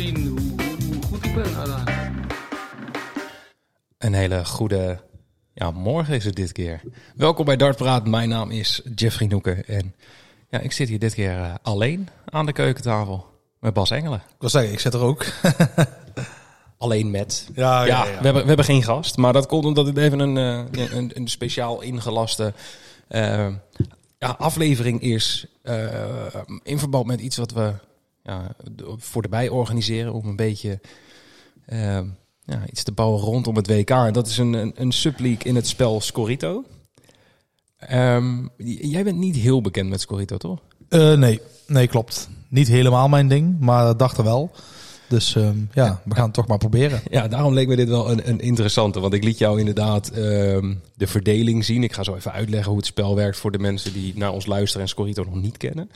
zien hoe, goed ik ben uiteindelijk. Een hele goede ja, morgen is het dit keer. Welkom bij Dartpraat. Mijn naam is Jeffrey Noeken. En ja, ik zit hier dit keer eh, alleen aan de keukentafel met Bas Engelen. Ik wil zeggen, ik zit er ook. Alleen met. Ja, Ja, We, hebben, we hebben geen gast. Maar dat komt omdat het even een, eh, een, een speciaal ingelaste eh, ja, aflevering is. eh, in verband met iets wat we ja, voor de bij organiseren. Om een beetje eh, ja, iets te bouwen rondom het WK. En dat is een, een, een subleague in het spel Scorito. Ehm, jij bent niet heel bekend met Scorito, toch? Eh, nee, nee, klopt. Niet helemaal mijn ding, maar dat dacht er wel. Dus ehm, ja, we gaan het toch maar proberen. Ja, daarom leek me dit wel een, een interessante. Want ik liet jou inderdaad ehm, de verdeling zien. Ik ga zo even uitleggen hoe het spel werkt voor de mensen die naar ons luisteren en Scorito nog niet kennen.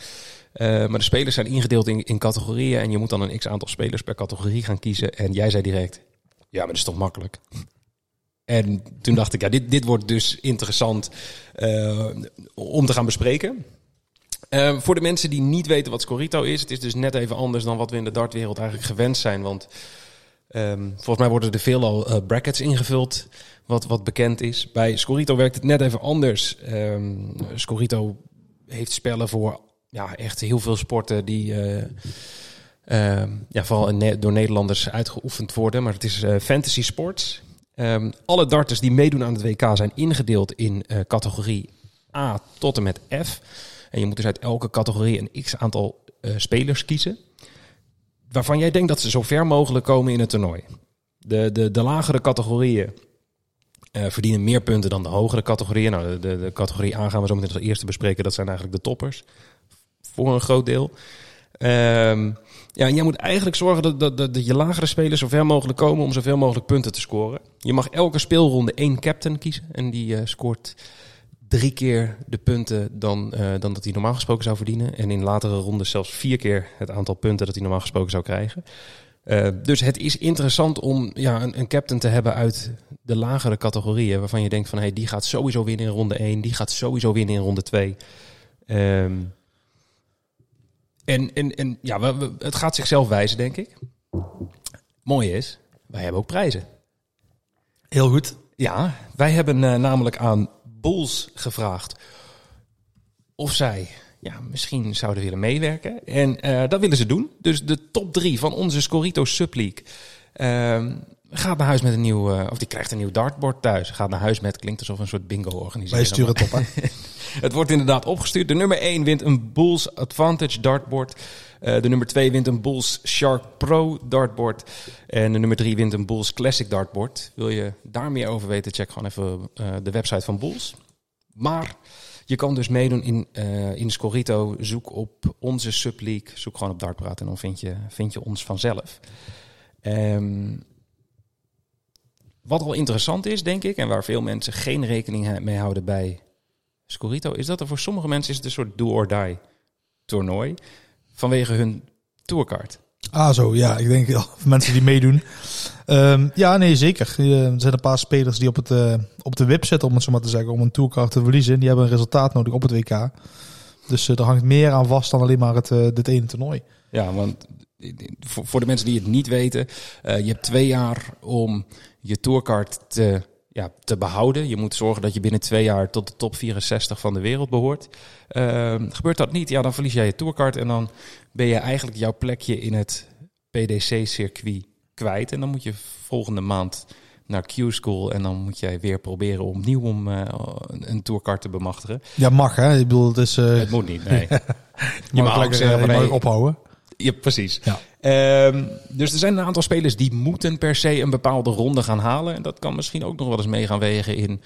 Eh, maar de spelers zijn ingedeeld in, in categorieën. En je moet dan een x aantal spelers per categorie gaan kiezen. En jij zei direct, ja, maar dat is toch makkelijk. En toen dacht ik, ja, dit, dit wordt dus interessant eh, om te gaan bespreken. Eh, voor de mensen die niet weten wat Scorito is, het is dus net even anders dan wat we in de dartwereld eigenlijk gewend zijn. Want ehm, volgens mij worden er veelal brackets ingevuld, wat, wat bekend is. Bij Scorito werkt het net even anders. Ehm Scorito heeft spellen voor ja, echt heel veel sporten die eh, ehm, ja, vooral door Nederlanders uitgeoefend worden. Maar het is eh, fantasy sports. Ehm, alle darters die meedoen aan het WK zijn ingedeeld in eh, categorie A tot en met F. En je moet dus uit elke categorie een x aantal spelers kiezen. Waarvan jij denkt dat ze zo ver mogelijk komen in het toernooi. De, de, de lagere categorieën verdienen meer punten dan de hogere categorieën. Nou, de, de, de categorie A gaan we zo meteen als eerste bespreken. Dat zijn eigenlijk de toppers. Voor een groot deel. Ehm, ja, en jij moet eigenlijk zorgen dat, dat, dat, je lagere spelers zo ver mogelijk komen om zoveel mogelijk punten te scoren. Je mag elke speelronde één captain kiezen. En die eh, scoort drie keer de punten dan, eh, dan dat hij normaal gesproken zou verdienen. En in latere rondes zelfs vier keer het aantal punten dat hij normaal gesproken zou krijgen. Eh, dus het is interessant om ja, een, een captain te hebben uit de lagere categorieën. Waarvan je denkt van hey, die gaat sowieso winnen in ronde 1. Die gaat sowieso winnen in ronde 2. Ehm, en, en, en ja, we- we- het gaat zichzelf wijzen, denk ik. Mooi is, wij hebben ook prijzen. Heel goed. Ja, wij hebben eh, namelijk aan Bulls gevraagd of zij ja, misschien zouden willen meewerken. En eh, dat willen ze doen. Dus de top drie van onze Scorito Subleague ehm, gaat naar huis met een nieuw, eh, of die krijgt een nieuw dartboard thuis. Gaat naar huis met, klinkt alsof een soort bingo organiseren. Wij sturen het op, hè? Het wordt inderdaad opgestuurd. De nummer 1 wint een Bulls Advantage dartboard. Eh, de nummer 2 wint een Bulls Shark Pro dartboard. En de nummer 3 wint een Bulls Classic dartboard. Wil je daar meer over weten, check gewoon even eh, de website van Bulls. Maar je kan dus meedoen in, eh in Scorito. Zoek op onze subleague. Zoek gewoon op Dartpraat en dan vind je, vind je ons vanzelf. Ehm, wat al interessant is, denk ik, en waar veel mensen geen rekening mee houden bij Scorito, is dat er voor sommige mensen is het een soort do-or-die toernooi vanwege hun tourkaart. Ah, zo, ja. Ik denk ja, mensen die meedoen. Ehm, ja, nee, zeker. Eh, Er zijn een paar spelers die op, het, eh, op de wip zitten, om het zo maar te zeggen, om een tourcard te verliezen. Die hebben een resultaat nodig op het WK. Dus eh, er hangt meer aan vast dan alleen maar het, dit ene toernooi. Ja, want voor, voor de mensen die het niet weten, eh, je hebt twee jaar om je tourkaart te, ja, te behouden. Je moet zorgen dat je binnen twee jaar tot de top 64 van de wereld behoort. Ehm, gebeurt dat niet, ja, dan verlies jij je tourkaart en dan ben je eigenlijk jouw plekje in het PDC-circuit kwijt. En dan moet je volgende maand naar Q-School en dan moet jij weer proberen opnieuw om eh, een tourkaart te bemachtigen. Ja, mag hè. Ik bedoel, het is... eh Het moet niet, nee. je mag, ook zeggen ophouden. Ja, precies. Ja. Ehm, dus er zijn een aantal spelers die moeten per se een bepaalde ronde gaan halen. En dat kan misschien ook nog wel eens mee gaan wegen in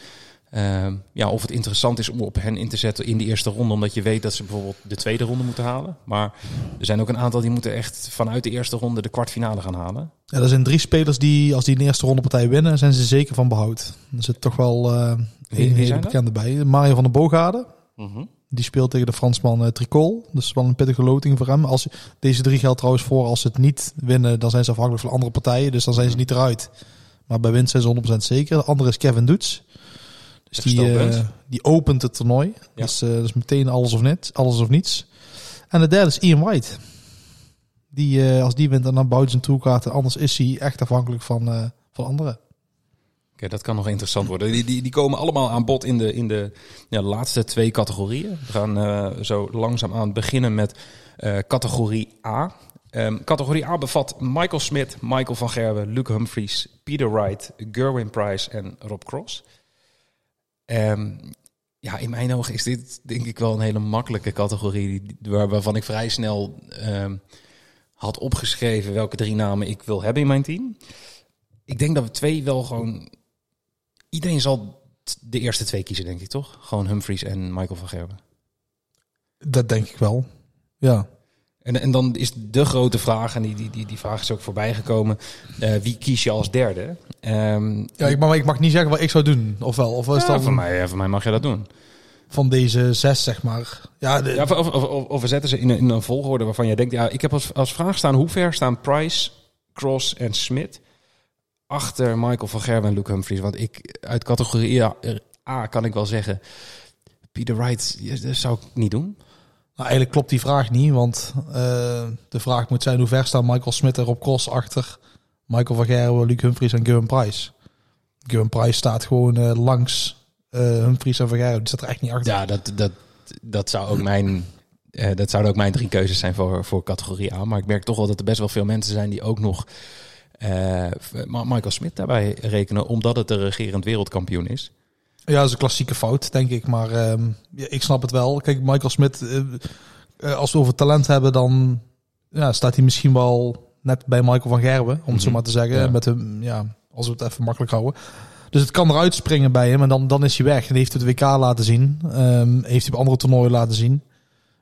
ehm, ja, of het interessant is om op hen in te zetten in die eerste ronde. Omdat je weet dat ze bijvoorbeeld de tweede ronde moeten halen. Maar er zijn ook een aantal die moeten echt vanuit de eerste ronde de kwartfinale gaan halen. Ja, er zijn drie spelers die, als die in de eerste ronde partij winnen, zijn ze zeker van behoud. Er zit toch wel Wie- een hele bekende bij. Mario van der Boogaarde. Die speelt tegen de Fransman eh, Tricol. Dus wel een pittige loting voor hem. Als, deze drie geldt trouwens voor als ze het niet winnen, dan zijn ze afhankelijk van andere partijen. Dus dan zijn ze niet eruit. Maar bij winst zijn ze 100% zeker. De andere is Kevin Doets. Dus die, eh, die opent het toernooi. Dus, eh, dus meteen alles of, net, alles of niets. En de derde is Ian White. Die, als die wint, dan bouwt hij zijn tourkaarten. Anders is hij echt afhankelijk van, van anderen. Dat kan nog interessant worden. Die, die, die komen allemaal aan bod in de, in de ja, laatste twee categorieën. We gaan eh, zo langzaam aan beginnen met eh, categorie A. Ehm, categorie A bevat Michael Smit, Michael van Gerwen, Luke Humphries, Peter Wright, Gerwin Price en Rob Cross. Ehm, ja, in mijn ogen is dit denk ik wel een hele makkelijke categorie. waarvan ik vrij snel ehm, had opgeschreven welke drie namen ik wil hebben in mijn team. Ik denk dat we twee wel gewoon... Iedereen zal de eerste twee kiezen, denk ik, toch? Gewoon Humphries en Michael van Gerwen. Dat denk ik wel. Ja. En, en dan is de grote vraag, en die, die, die, die vraag is ook voorbij gekomen... eh, wie kies je als derde? Ehm, Ja, ik, maar ik mag niet zeggen wat ik zou doen. Of wel? Of is ja, dat voor, mij, eh, voor mij mag je dat doen. van deze zes, zeg maar? Ja, de, Ja, of, of, of, of we zetten ze in een, in een volgorde waarvan jij denkt... Ja, ik heb als, als vraag staan, hoe ver staan Price, Cross en Smit... achter Michael van Gerwen en Luke Humphries? Want ik, uit categorie A, A kan ik wel zeggen... Peter Wright, dat zou ik niet doen. Nou, eigenlijk klopt die vraag niet, want eh, de vraag moet zijn hoe ver staan Michael Smit en Rob Cross achter Michael van Gerwen, Luc Humphries en Gavin Price. Gavin Price staat gewoon eh, langs eh, Humphries en van Gerwen. Die staat er echt niet achter. Ja, dat, dat, dat, zou ook mijn, dat zouden ook mijn drie keuzes zijn voor, voor categorie A. Maar ik merk toch wel dat er best wel veel mensen zijn die ook nog Michael Smit daarbij rekenen, omdat het de regerend wereldkampioen is. Ja, dat is een klassieke fout, denk ik. Maar ehm, ja, ik snap het wel. Kijk, Michael Smit, eh, eh, als we over talent hebben, dan ja, staat hij misschien wel net bij Michael van Gerwen, om het zo Mhm. maar te zeggen. Ja. Met hem, ja, als we het even makkelijk houden. Dus het kan eruit springen bij hem en dan, dan is hij weg. En heeft het WK laten zien. Ehm, heeft hij op andere toernooien laten zien.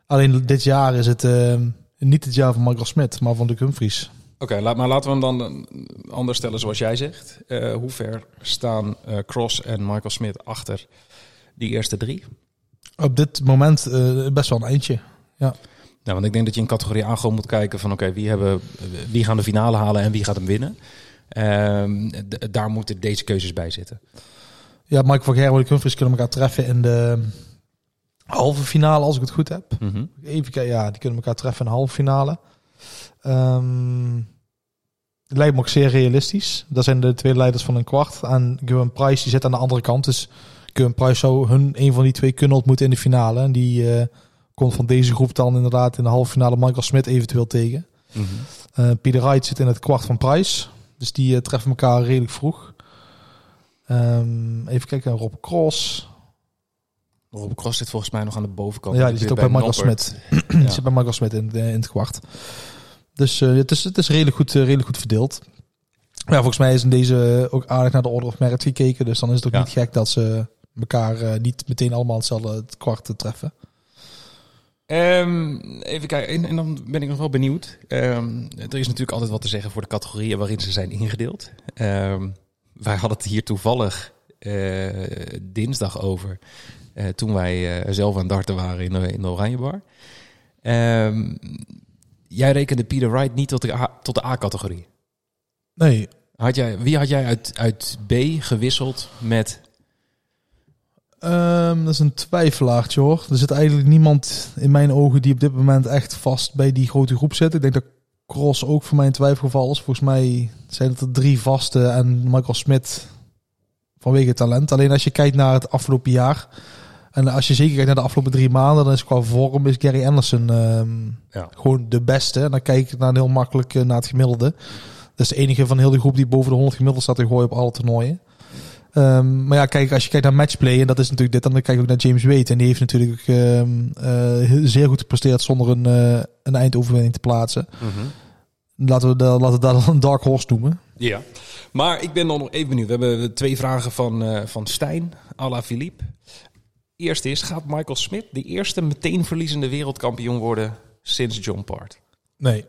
Alleen dit jaar is het ehm, niet het jaar van Michael Smit, maar van Luc Humphries. Oké, maar laten we hem dan eh, anders stellen zoals jij zegt. Eh, hoe ver staan eh, Cross en Michael Smit achter die eerste drie? Op dit moment best wel een eindje. Nou, want ik denk dat je in categorie A gewoon moet kijken van oké, wie, hebben, wie gaan de finale halen en wie gaat hem winnen. Ehm, daar moeten deze keuzes bij zitten. Ja, Michael van Gerwen en Humphries kunnen elkaar treffen in de halve finale, als ik het goed heb. Mhm. Even kijken, ja, die kunnen elkaar treffen in de halve finale. Het lijkt me ook zeer realistisch. Dat zijn de twee leiders van een kwart. En Gwen Price die zit aan de andere kant. Dus Gwen Price zou hun een van die twee kunnen ontmoeten in de finale. En die eh, komt van deze groep dan inderdaad in de halve finale Michael Smit eventueel tegen. Mhm. Eh Peter Wright zit in het kwart van Price. Dus die eh, treffen elkaar redelijk vroeg. Ehm, even kijken, Rob Cross. Rob Cross zit volgens mij nog aan de bovenkant. Ja, die zit ook bij Michael. Smit. Die zit bij Michael Smit in, in het kwart. Dus eh, het, is, het is redelijk goed, eh, redelijk goed verdeeld. Ja, volgens mij is in deze ook aardig naar de Order of Merit gekeken. Dus dan is het ook Ja. niet gek dat ze elkaar eh, niet meteen allemaal hetzelfde het kwart treffen. Ehm, even kijken, en, en dan ben ik nog wel benieuwd. Ehm, er is natuurlijk altijd wat te zeggen voor de categorieën waarin ze zijn ingedeeld. Ehm, wij hadden het hier toevallig dinsdag over. toen wij zelf aan darten waren in de, in de Oranje Bar. Ehm, jij rekende Peter Wright niet tot de A- tot de A-categorie. Nee, Had jij, wie had jij uit, uit B gewisseld met... ehm, dat is een twijfelaartje hoor. Er zit eigenlijk niemand in mijn ogen die op dit moment echt vast bij die grote groep zit. Ik denk dat Cross ook voor mij een twijfelgeval is. Volgens mij zijn het er drie vaste en Michael Smit vanwege talent. Alleen als je kijkt naar het afgelopen jaar en als je zeker kijkt naar de afgelopen drie maanden, dan is qua vorm is Gary Anderson ehm, Ja. gewoon de beste. En dan kijk ik naar heel makkelijk eh, naar het gemiddelde. Dat is de enige van heel de groep die boven de 100 gemiddeld staat te gooien op alle toernooien. Ehm, maar ja, kijk, als je kijkt naar matchplay, en dat is natuurlijk dit, dan kijk je ook naar James Wade. En die heeft natuurlijk ehm, eh, zeer goed gepresteerd zonder een, eh, een eindoverwinning te plaatsen. Laten we, da- laten we dat een dark horse noemen. Ja, maar ik ben dan nog even benieuwd. We hebben twee vragen van, eh, van Stijn, à la Philippe. Eerst is, gaat Michael Smit de eerste meteen verliezende wereldkampioen worden sinds John Part? Nee.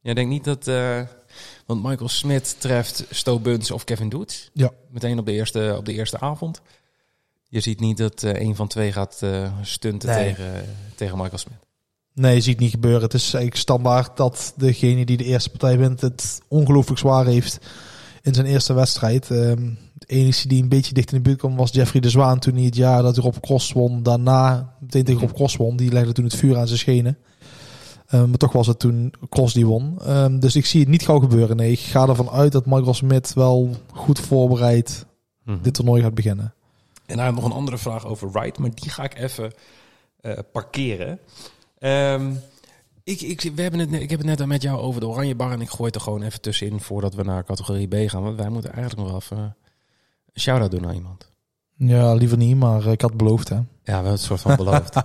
Jij denkt niet dat... eh, want Michael Smit treft Sto Buns of Kevin Doets. Ja. Meteen op de eerste, op de eerste avond. Je ziet niet dat eh, een van twee gaat eh, stunten Nee. tegen, tegen Michael Smit. Nee, je ziet niet gebeuren. Het is eigenlijk standaard dat degene die de eerste partij wint het ongelooflijk zwaar heeft in zijn eerste wedstrijd. Ehm, de enige die een beetje dicht in de buurt kwam was Jeffrey de Zwaan toen hij het jaar dat hij Rob Cross won. Daarna meteen tegen Rob Cross won. Die legde toen het vuur aan zijn schenen. Eh, maar toch was het toen Cross die won. Ehm, dus ik zie het niet gauw gebeuren. Nee, ik ga ervan uit dat Michael Smit wel goed voorbereid Mhm. dit toernooi gaat beginnen. En hij had nog een andere vraag over Wright, maar die ga ik even eh, parkeren. Ehm, ik, ik, we hebben het, net- ik heb het net met jou over de Oranje Bar en ik gooi het er gewoon even tussenin voordat we naar categorie B gaan. Want wij moeten eigenlijk nog wel even een shout-out doen aan iemand. Ja, liever niet, maar ik had beloofd hè. Ja, we hebben het soort van beloofd.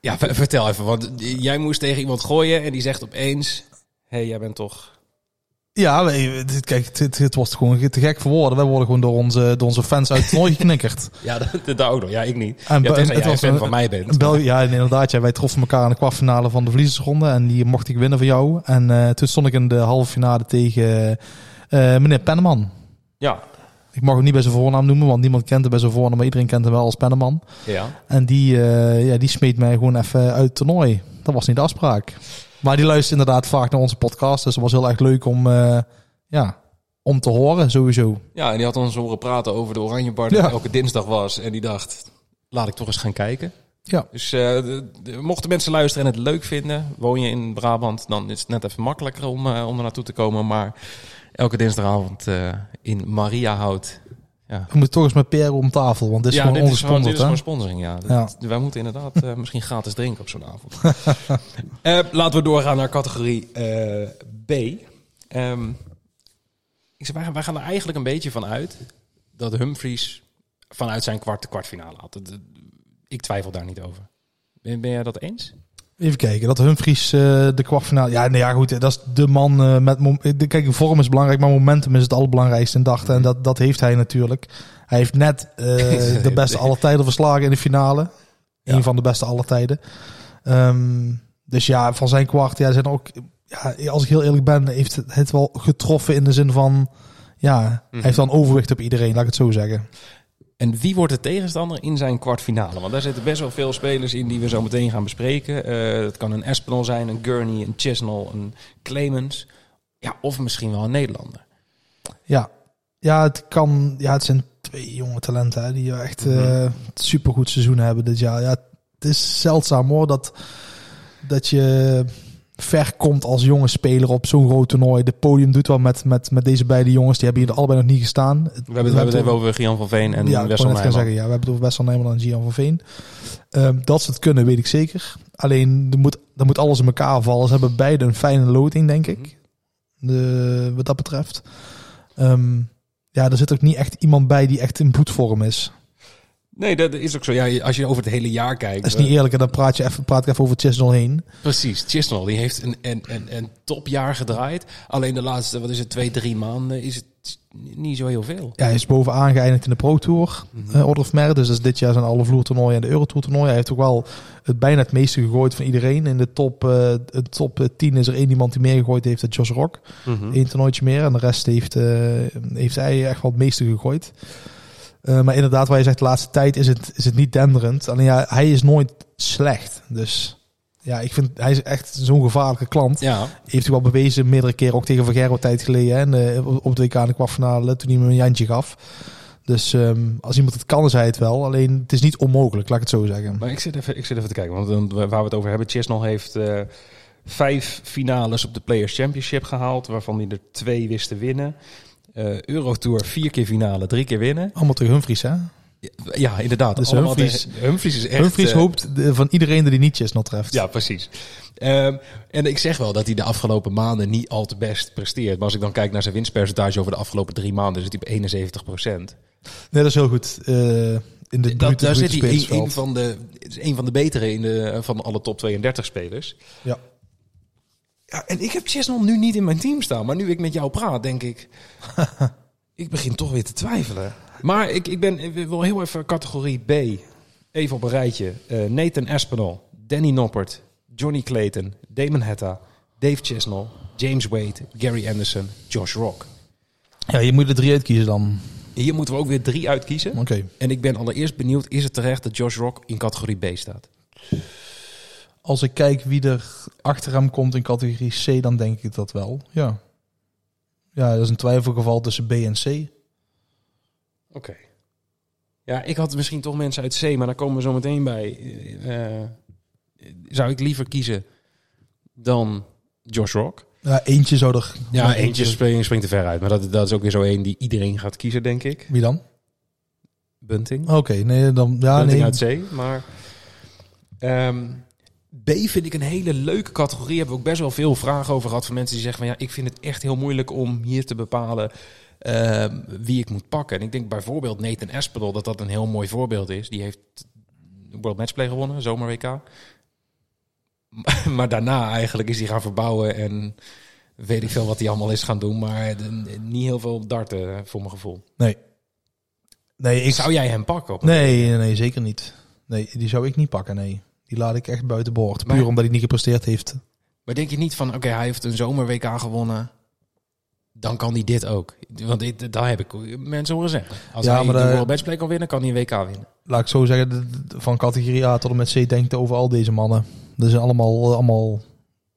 ja, ver- vertel even, want jij moest tegen iemand gooien en die zegt opeens... Hé, hey, jij bent toch... Ja, kijk, het, het, was gewoon te gek voor woorden. Wij worden gewoon door onze, door onze fans uit het toernooi geknikkerd. Ja, dat, dat ook nog. Ja, ik niet. En ja, het was fan een- van mij bent. België, ja, inderdaad. Ja, wij troffen elkaar in de kwartfinale van de verliezersronde. En die mocht ik winnen van jou. En eh, toen stond ik in de halve finale tegen eh, meneer Penneman. Ja, Ik mag hem niet bij zijn voornaam noemen, want niemand kent hem bij zijn voornaam. Maar iedereen kent hem wel als Penneman. ja. En die, eh, ja, die smeet mij gewoon even uit het toernooi. Dat was niet de afspraak. Maar die luistert inderdaad vaak naar onze podcast. Dus het was heel erg leuk om, eh, ja, om te horen, sowieso. Ja, en die had ons horen praten over de Oranje Bar die Ja. elke dinsdag was. En die dacht, laat ik toch eens gaan kijken. Ja. Dus eh, de- de- mochten mensen luisteren en het leuk vinden, woon je in Brabant, dan is het net even makkelijker om, eh, om er naartoe te komen. Maar elke dinsdagavond in Mariahout. Ja, We moeten toch eens met Per om tafel, want dit is ja, gewoon is gewoon, dit is gewoon sponsoring, ja. Ja. Wij moeten inderdaad eh, misschien gratis drinken op zo'n avond. Eh, laten we doorgaan naar categorie eh, B. Ehm, ik zeg, wij, wij gaan er eigenlijk een beetje van uit dat Humphries vanuit zijn kwart kwartfinale had. Ik twijfel daar niet over. Ben, ben jij dat eens? Even kijken, dat Humphries eh, de kwartfinale... Ja, nee, ja, goed, dat is de man eh, met... de- Kijk, vorm is belangrijk, maar momentum is het allerbelangrijkste in dachten. En dat, dat heeft hij natuurlijk. Hij heeft net eh, de beste aller tijden verslagen in de finale. Ja. Een van de beste aller tijden. Ehm, dus ja, van zijn kwart, ja, zijn ook... Ja, als ik heel eerlijk ben, heeft het, wel getroffen in de zin van... Ja, hij heeft wel een overwicht op iedereen, laat ik het zo zeggen. En wie wordt de tegenstander in zijn kwartfinale? Want daar zitten best wel veel spelers in die we zo meteen gaan bespreken. Eh, het kan een Espinol zijn, een Gurney, een Chisnell, een Clemens. Ja, of misschien wel een Nederlander. Ja, ja het kan. Ja, het zijn twee jonge talenten hè, die echt eh supergoed seizoen hebben dit jaar. Ja, het is zeldzaam hoor dat, dat je ver komt als jonge speler op zo'n groot toernooi. De podium doet wel met, met, met deze beide jongens. Die hebben hier allebei nog niet gestaan. We hebben, we hebben het even over Gian van Veen en ja, Wessel Nijman. zeggen, ja, we hebben het over Wessel Nijman en Gian van Veen. Ehm, dat ze het kunnen, weet ik zeker. Alleen, er moet, er moet alles in elkaar vallen. Ze hebben beide een fijne loting, denk ik. De, wat dat betreft. Ehm, ja, er zit ook niet echt iemand bij die echt in bloedvorm is. Nee, dat is ook zo. Ja, als je over het hele jaar kijkt. Dat is niet eerlijk. En dan praat, je even, praat ik even over Chisnell heen. Precies, Chisnell die heeft een, een, een, een topjaar gedraaid. Alleen de laatste, wat is het, twee, drie maanden is het niet zo heel veel. Ja, hij is bovenaan geëindigd in de Pro Tour. eh, Order of Merit. Dus dat is dit jaar zijn alle vloertoernooien en de Eurotour. Hij heeft ook wel het bijna het meeste gegooid van iedereen. In de top, eh de top eh, 10 is er één iemand die meer gegooid heeft. Dat Josh Rock. Eén toernooitje meer. En de rest heeft, eh, heeft hij echt wel het meeste gegooid. Eh, maar inderdaad, waar je zegt, de laatste tijd is het, is het niet denderend. Alleen ja, hij is nooit slecht. Dus ja, ik vind, hij is echt zo'n gevaarlijke klant. Ja, Heeft hij wel bewezen, meerdere keren ook tegen Van Gerro tijd geleden. En, op de WK in de kwartfinale, toen hij me een jantje gaf. Dus ehm, als iemand het kan, is hij het wel. Alleen, het is niet onmogelijk, laat ik het zo zeggen. maar ik zit even, ik zit even te kijken. Want waar we het over hebben, Chisnell heeft eh, vijf finales op de Players Championship gehaald. Waarvan hij er twee wist te winnen. Eh Eurotour vier keer finale, drie keer winnen. Allemaal tegen Humphries, hè? Ja, inderdaad. Dus Humphries- Humphries is echt... Humphries eh, hoopt van iedereen dat hij niet Chesnell treft. Ja, precis. Ehm, en ik zeg wel dat hij de afgelopen maanden niet al te best presteert. Maar als ik dan kijk naar zijn winstpercentage over de afgelopen drie maanden, zit hij op 71 procent. Nee, dat is heel goed. eh, in de Dat, daar zit hij een, een van de, is een van de betere in de, van alle top 32 spelers. Ja. Ja, en ik heb Chesnell nu niet in mijn team staan. Maar nu ik met jou praat, denk ik... ik begin toch weer te twijfelen. Maar ik, ik, ben, ik wil heel even categorie B. Even op een rijtje. Eh, Nathan Aspinall, Danny Noppert, Johnny Clayton, Damon Hetta, Dave Chesnell, James Wade, Gary Anderson, Josh Rock. ja, je moet er drie uitkiezen dan. Hier moeten we ook weer drie uitkiezen. Oké. En ik ben allereerst benieuwd, is het terecht dat Josh Rock in categorie B staat? Als ik kijk wie er achter hem komt in categorie C, dan denk ik dat wel. Ja. Ja, dat is een twijfelgeval tussen B en C. Oké. Ja, ik had misschien toch mensen uit C, maar daar komen we zo meteen bij. Eh, eh, zou ik liever kiezen dan Josh Rock. Ja, eentje zou er... Ja, eentje springt, springt er ver uit. Maar dat, dat is ook weer zo één die iedereen gaat kiezen, denk ik. Wie dan? Bunting. Oké, nee, dan... Ja, Bunting nee. uit zee. Maar ehm, B vind ik een hele leuke categorie. Hebben we ook best wel veel vragen over gehad van mensen die zeggen van... ja, ik vind het echt heel moeilijk om hier te bepalen ehm, wie ik moet pakken. En ik denk bijvoorbeeld Nathan Espinel dat dat een heel mooi voorbeeld is. Die heeft World Matchplay gewonnen, zomer WK. Maar daarna eigenlijk is hij gaan verbouwen en weet ik veel wat hij allemaal is gaan doen. Maar de- niet heel veel darten voor mijn gevoel. Nee. Nee, ik Zou jij hem pakken? Op nee, nee, zeker niet. Nee, die zou ik niet pakken, nee. Die laat ik echt buiten boord. Puur Maar- omdat hij niet gepresteerd heeft. Maar denk je niet van, oké, hij heeft een zomer WK gewonnen. Dan kan hij dit ook. Want dit, daar heb ik mensen horen zeggen. Als Ja, hij maar de daar- World Matchplay kan winnen, kan hij een WK winnen. Laat ik zo zeggen, van categorie A tot en met C denkt over al deze mannen. Dat zijn allemaal, allemaal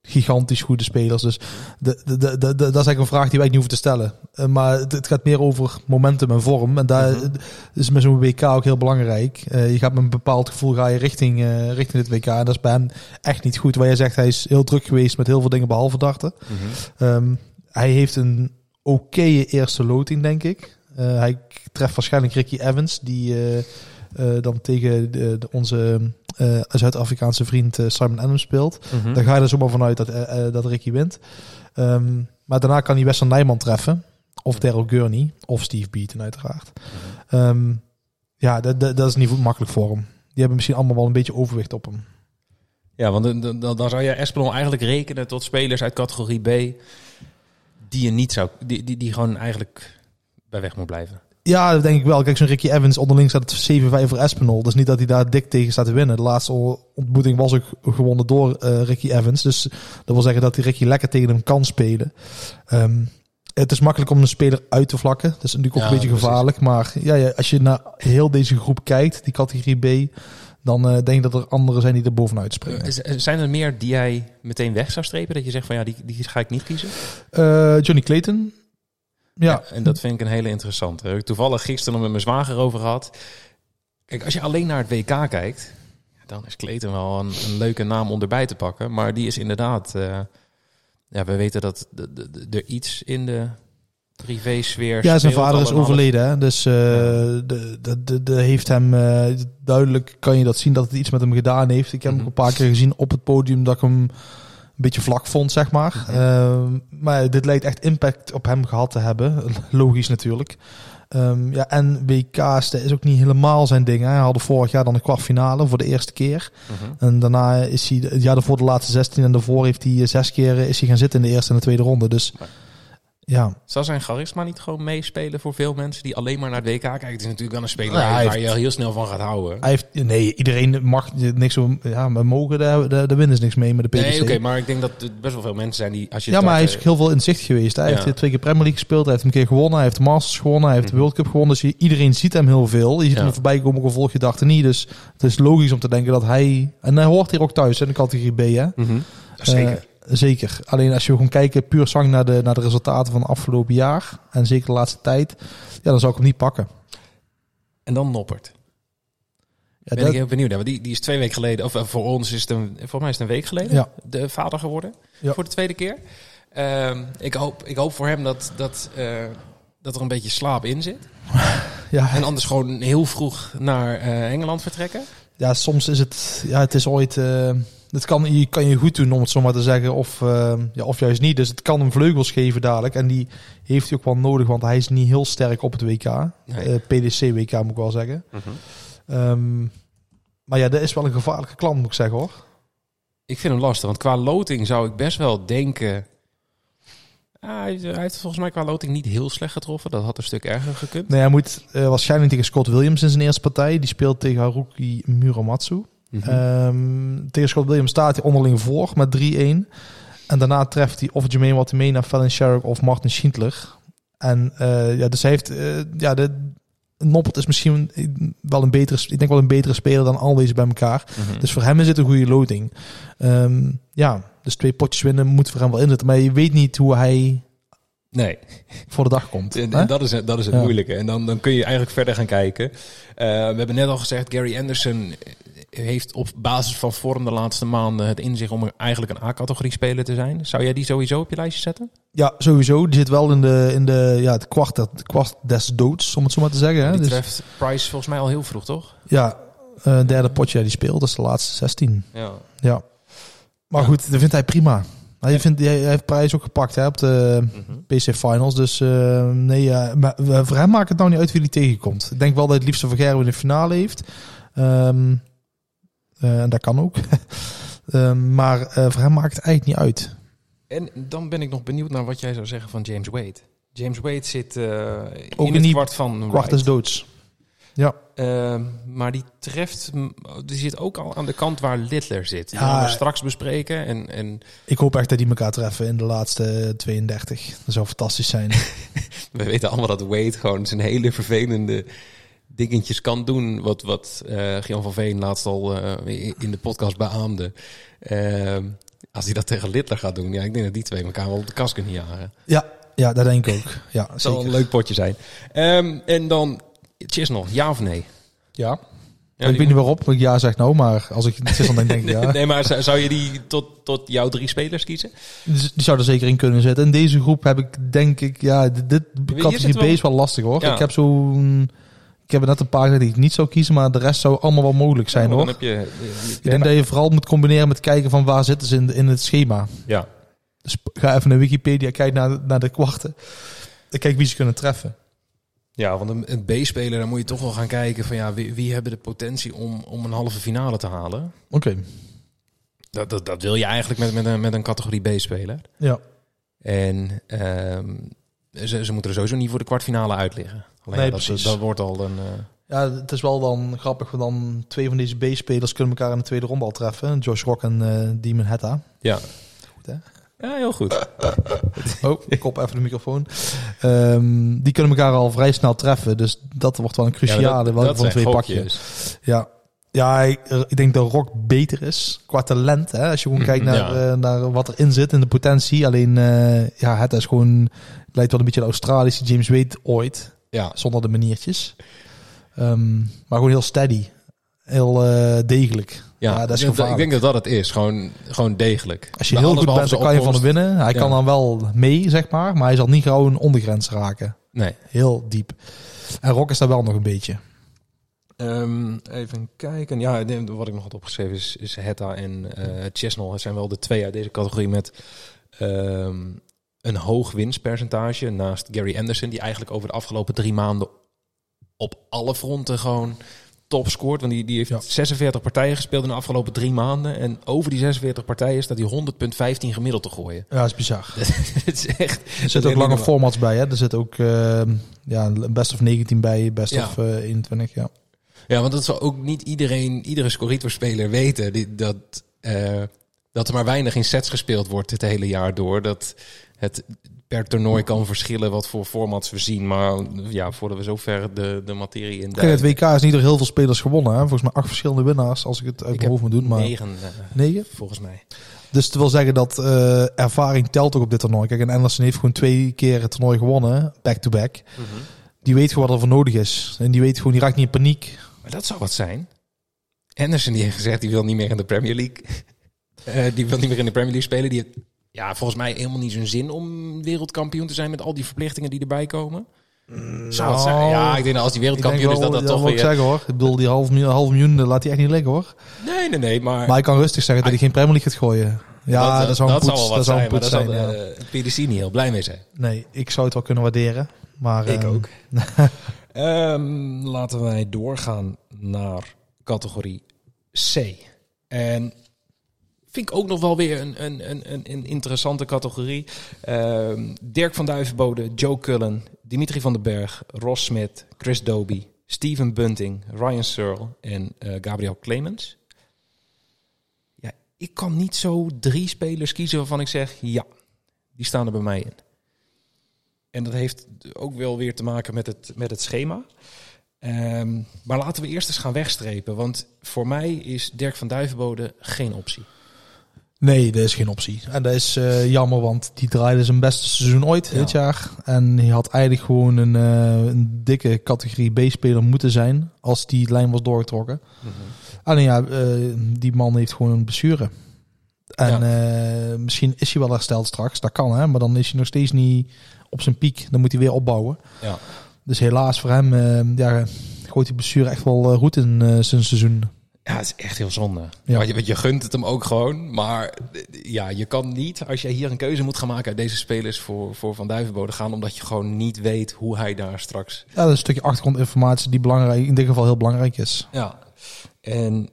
gigantisch goede spelers. Dus de, de, de, de, dat is eigenlijk een vraag die wij niet hoeven te stellen. Eh, maar het, gaat meer over momentum en vorm. En daar Mhm. is met zo'n WK ook heel belangrijk. Eh, je gaat met een bepaald gevoel ga je richting, eh, richting dit WK. En dat is bij hem echt niet goed. Waar jij zegt, hij is heel druk geweest met heel veel dingen behalve darten. Ehm, hij heeft een oké eerste loting, denk ik. Hij treft waarschijnlijk Ricky Evans, die dan tegen de, de- onze eh, Zuid-Afrikaanse vriend eh, Simon Adams speelt. Mhm. Dan ga je er zomaar vanuit dat, eh, dat Ricky wint. Ehm, maar daarna kan hij Wessel Nijman treffen. Of Daryl Gurney. Of Steve Beaton uiteraard. Ehm, ja, dat, dat, dat is niet makkelijk voor hem. Die hebben misschien allemaal wel een beetje overwicht op hem. Ja, want dan- zou je Espinol eigenlijk rekenen tot spelers uit categorie B... die je niet zou... Die, die, die gewoon eigenlijk bij weg moet blijven. Ja, dat denk ik wel. Kijk, zo'n Ricky Evans onderling staat het 7-5 voor Espinol. Dus niet dat hij daar dik tegen staat te winnen. De laatste ontmoeting was ook gewonnen door eh, Ricky Evans. Dus dat wil zeggen dat hij Ricky lekker tegen hem kan spelen. Ehm, het is makkelijk om een speler uit te vlakken. Dat is natuurlijk ook Ja, een beetje precies. gevaarlijk. Maar ja, ja, als je naar heel deze groep kijkt, die categorie B... dan eh, denk ik dat er anderen zijn die er bovenuit springen. Z- Zijn er meer die jij meteen weg zou strepen? Dat je zegt van ja, die, die ga ik niet kiezen? Eh, Johnny Clayton. Ja, En dat vind ik een hele interessante. Daar heb ik toevallig gisteren nog met mijn zwager over gehad. Kijk, als je alleen naar het WK kijkt, dan is Kleten wel een, een leuke naam om erbij te pakken. Maar die is inderdaad, eh, ja, we weten dat er iets in de privé-sfeer Ja, zijn vader is overleden. Hè? Dus eh, de, de, de, de heeft hem eh, duidelijk kan je dat zien dat het iets met hem gedaan heeft. Ik heb hem Mhm. een paar keer gezien op het podium dat ik hem beetje vlak vond, zeg maar. Mhm. Ehm, maar dit lijkt echt impact op hem gehad te hebben. Logisch natuurlijk. Ehm, ja, en WK's, is ook niet helemaal zijn ding. Hè. Hij had vorig jaar dan een kwartfinale voor de eerste keer. Mhm. En daarna is hij jaar daarvoor de laatste 16 en daarvoor heeft hij eh, zes keer is hij gaan zitten in de eerste en de tweede ronde. Dus Ja. Ja, Zal zijn charisma niet gewoon meespelen voor veel mensen die alleen maar naar het WK kijken? Het is natuurlijk wel een speler hij waar heeft- je heel snel van gaat houden. Hij heeft, nee, iedereen mag niks zo, ja, maar mogen, daar, daar, winnen ze niks mee met de PDC. Nee, oké, maar ik denk dat er best wel veel mensen zijn die als je ja, maar hij is darten- heel veel in zicht geweest. Hij Ja. heeft twee keer Premier League gespeeld, hij heeft een keer gewonnen, hij heeft de Masters gewonnen, hij heeft de Mhm. World Cup gewonnen. Dus je- iedereen ziet hem heel veel. Je ziet Ja. hem voorbij komen, ook al volg je dachten niet. Dus het is logisch om te denken dat hij, en hij hoort hier ook thuis in de categorie B, hè? Mhm. Zeker. Zeker. Alleen als je gewoon kijken, puur zang naar de, naar de resultaten van het afgelopen jaar, en zeker de laatste tijd, ja, dan zou ik hem niet pakken. en dan Noppert. Ja, ben dat- ik heel benieuwd naar. Want die, die is twee weken geleden, of eh, voor ons is het een, voor mij is het een week geleden, Ja. de vader geworden. Ja. Voor de tweede keer. Ehm, ik, hoop, ik hoop voor hem dat, dat, eh, dat er een beetje slaap in zit. ja, En anders gewoon heel vroeg naar eh, Engeland vertrekken. Ja, soms is het, ja, het is ooit, het kan je, kan je goed doen om het zo maar te zeggen, of, eh, ja, of juist niet. Dus het kan hem vleugels geven dadelijk. En die heeft hij ook wel nodig, want hij is niet heel sterk op het WK. Nee. Eh, PDC-WK moet ik wel zeggen. Ehm, maar ja, dat is wel een gevaarlijke klant, moet ik zeggen hoor. Ik vind hem lastig, want qua loting zou ik best wel denken... Ah, hij, hij heeft volgens mij qua loting niet heel slecht getroffen. Dat had een stuk erger gekund. Nee, hij moet eh, waarschijnlijk tegen Scott Williams in zijn eerste partij. Die speelt tegen Haruki Muramatsu. Mhm. Ehm, tegen Scott Williams staat hij onderling voor met 3-1. En daarna treft hij of Jermaine Watimena, Fallon Sherrock of Martin Schindler. En eh, ja, dus hij heeft... eh, ja, de, Noppert is misschien wel een betere... Ik denk wel een betere speler dan al deze bij elkaar. Mhm. Dus voor hem is het een goede loting. Ehm, ja, dus twee potjes winnen moet voor hem wel inzetten. Maar je weet niet hoe hij nee. voor de dag komt. En, dat is, het- dat is het Ja. moeilijke. En dan, dan kun je eigenlijk verder gaan kijken. Eh, we hebben net al gezegd, Gary Anderson heeft op basis van vorm de laatste maanden het in zich om eigenlijk een A-categorie speler te zijn. Zou jij die sowieso op je lijstje zetten? Ja, sowieso. Die zit wel in, de, in de, ja, het kwart, het kwart des doods, om het zo maar te zeggen. Hè? Die Dus, treft Price volgens mij al heel vroeg, toch? ja, eh, derde potje die speelt, dat is de laatste 16. Ja. Ja. Maar Ja. goed, dat vindt hij prima. Hij, vindt, hij heeft prijs ook gepakt hè, op de Mhm. PC Finals. Dus eh, nee, eh, maar voor hem maakt het nou niet uit wie hij tegenkomt. Ik denk wel dat hij het liefst een Vergerwe in de finale heeft. Ehm, eh, dat kan ook. Ehm, maar eh, voor hem maakt het eigenlijk niet uit. En dan ben ik nog benieuwd naar wat jij zou zeggen van James Wade. James Wade zit eh, Ook in het kwart van Kwart Wright. is doods. Ja. Ehm, maar die treft, die zit ook al aan de kant waar Littler zit. Die Ja. gaan we straks bespreken. En, en Ik hoop echt dat die elkaar treffen in de laatste 32. Dat zou fantastisch zijn. we weten allemaal dat Wade gewoon zijn hele vervelende dingetjes kan doen. Wat, wat eh Gian van Veen laatst al eh, in de podcast beaamde. Ehm, als hij dat tegen Littler gaat doen, ja, ik denk dat die twee elkaar wel op de kast kunnen jagen. ja, ja, dat denk ik ook. Ja, Dat zal een leuk potje zijn. Ehm, en dan Chisnell, ja of nee? Ja. Ja, ik weet niet waarop ik ja zeg nou, maar als ik het is dan denk ik ja. Nee, maar zou, zou je die tot, tot jouw drie spelers kiezen? Dus Die zou er zeker in kunnen zitten. In deze groep heb ik denk ik, ja, dit, dit categorie B is wel lastig hoor. Ja. Ik heb zo'n, ik heb er net een paar die ik niet zou kiezen, maar de rest zou allemaal wel mogelijk zijn Ja, hoor. Dan heb je, Ik denk dat je vooral moet combineren met kijken van waar zitten ze in, in het schema. ja. Dus ga even naar Wikipedia, kijk naar, naar de kwarten. En kijk wie ze kunnen treffen. ja, want een, een B-speler, dan moet je toch wel gaan kijken van ja, wie, wie hebben de potentie om, om een halve finale te halen. Oké, Dat, dat, dat wil je eigenlijk met, met, een, met een categorie B-speler. ja. En ehm, ze, ze moeten er sowieso niet voor de kwartfinale uit liggen. Alleen Nee, dat, precies. dat wordt al een... eh, Ja, het is wel dan grappig, want dan twee van deze B-spelers kunnen elkaar in de tweede ronde al treffen. Josh Rock en eh Demon Hetta. ja. Goed, hè? Ja, heel goed. Oh, ik kop even de microfoon. Ehm, die kunnen elkaar al vrij snel treffen. Dus dat wordt wel een cruciale. Ja, dat- dat van twee pak je? gokjes. Ja, ja ik, denk dat Rock beter is qua talent. Hè? Als je gewoon kijkt naar, Ja. eh, naar wat erin zit in de potentie. Alleen, eh, ja, het is gewoon... Lijkt wel een beetje de Australische James Wade ooit. Ja, Zonder de maniertjes. Ehm, maar gewoon heel steady. Heel eh, degelijk. ja, Ja, dat is ik, denk, gevaarlijk. ik denk dat dat het is. Gewoon, gewoon degelijk. Als je Bij heel goed bent, dan kan je van hem winnen. Hij Ja. kan dan wel mee, zeg maar. Maar hij zal niet een ondergrens raken. Nee. Heel diep. En Rock is daar wel nog een beetje. Ehm, even kijken. Ja, wat ik nog had opgeschreven is, is Hetta en Chesnell. Het zijn wel de twee uit deze categorie met ehm, een hoog winstpercentage. Naast Gary Anderson, die eigenlijk over de afgelopen drie maanden op alle fronten gewoon top scoort. Want die, die heeft Ja. 46 partijen gespeeld in de afgelopen drie maanden. En over die 46 partijen staat hij 100,15 gemiddeld te gooien. Ja, dat is bizar. Het is echt... Er zitten ook lange formats bij. Hè? Er zit ook eh, ja, best of 19 bij, best Ja. of eh, 21. Ja. Ja, want dat zal ook niet iedereen, iedere Scorito-speler weten. Die, dat, eh, dat er maar weinig in sets gespeeld wordt het hele jaar door. Dat het per toernooi kan verschillen wat voor formats we zien. Maar ja, voordat we zover de, de materie in Kijk, het WK is niet door heel veel spelers gewonnen. Hè? Volgens mij acht verschillende winnaars, als ik het uit Ik mijn hoofd moet doen. Maar Negen, eh, negen. volgens mij. Dus het wil zeggen dat eh, ervaring telt ook op dit toernooi. Kijk, en Anderson heeft gewoon twee keer het toernooi gewonnen, back-to-back. Die weet gewoon wat er voor nodig is. En die weet gewoon, die raakt niet in paniek. Maar dat zou wat zijn. Anderson die heeft gezegd, die wil niet meer in de Premier League. Eh, die wil niet meer in de Premier League spelen. Die heeft, ja, volgens mij helemaal niet zo'n zin om wereldkampioen te zijn met al die verplichtingen die erbij komen. Zou het zijn? Ja, ik denk dat als die Ik wereldkampioen is, dat dat toch wil ik weer... zeggen hoor. Ik bedoel, die half miljoen, half miljoen eh, laat hij echt niet liggen hoor. Nee, nee, nee, maar... Maar hij kan rustig zeggen dat hij geen Premier League gaat gooien. Ja, dat, zou een poets, dat zou zijn, een daar ja. de PDC niet heel blij mee zijn. Nee, ik zou het wel kunnen waarderen. Maar, ehm, Ehm, laten wij doorgaan naar categorie C. En vind ik ook nog wel weer een, een, een, een, interessante categorie. Ehm, Dirk van Duivenbode, Joe Cullen, Dimitri van den Berg, Ross Smit, Chris Doby, Steven Bunting, Ryan Searle en eh, Gabriel Clemens. Ja, ik kan niet zo drie spelers kiezen waarvan ik zeg, ja, die staan er bij mij in. En dat heeft ook wel weer te maken met het, met het schema. Ehm, maar laten we eerst eens gaan wegstrepen. Want voor mij is Dirk van Duivenbode geen optie. Nee, dat is geen optie. En dat is eh, jammer, want die draaide zijn beste seizoen ooit Ja. dit jaar. En hij had eigenlijk gewoon een, eh, een dikke categorie B-speler moeten zijn als die lijn was doorgetrokken. En Alleen ja, eh, die man heeft gewoon een blessure. En misschien is hij wel hersteld straks. Dat kan, hè. Maar dan is hij nog steeds niet op zijn piek. Dan moet hij weer opbouwen. Ja. Dus helaas voor hem, eh, ja, gooit die blessure echt wel eh, goed in eh, zijn seizoen. Ja, het is echt heel zonde. Ja. Want, je, want je gunt het hem ook gewoon. Maar ja, je kan niet, als je hier een keuze moet gaan maken uit deze spelers voor, voor Van Duivenbode gaan, omdat je gewoon niet weet hoe hij daar straks... Ja, dat is een stukje achtergrondinformatie die belangrijk, in dit geval heel belangrijk is. Ja. En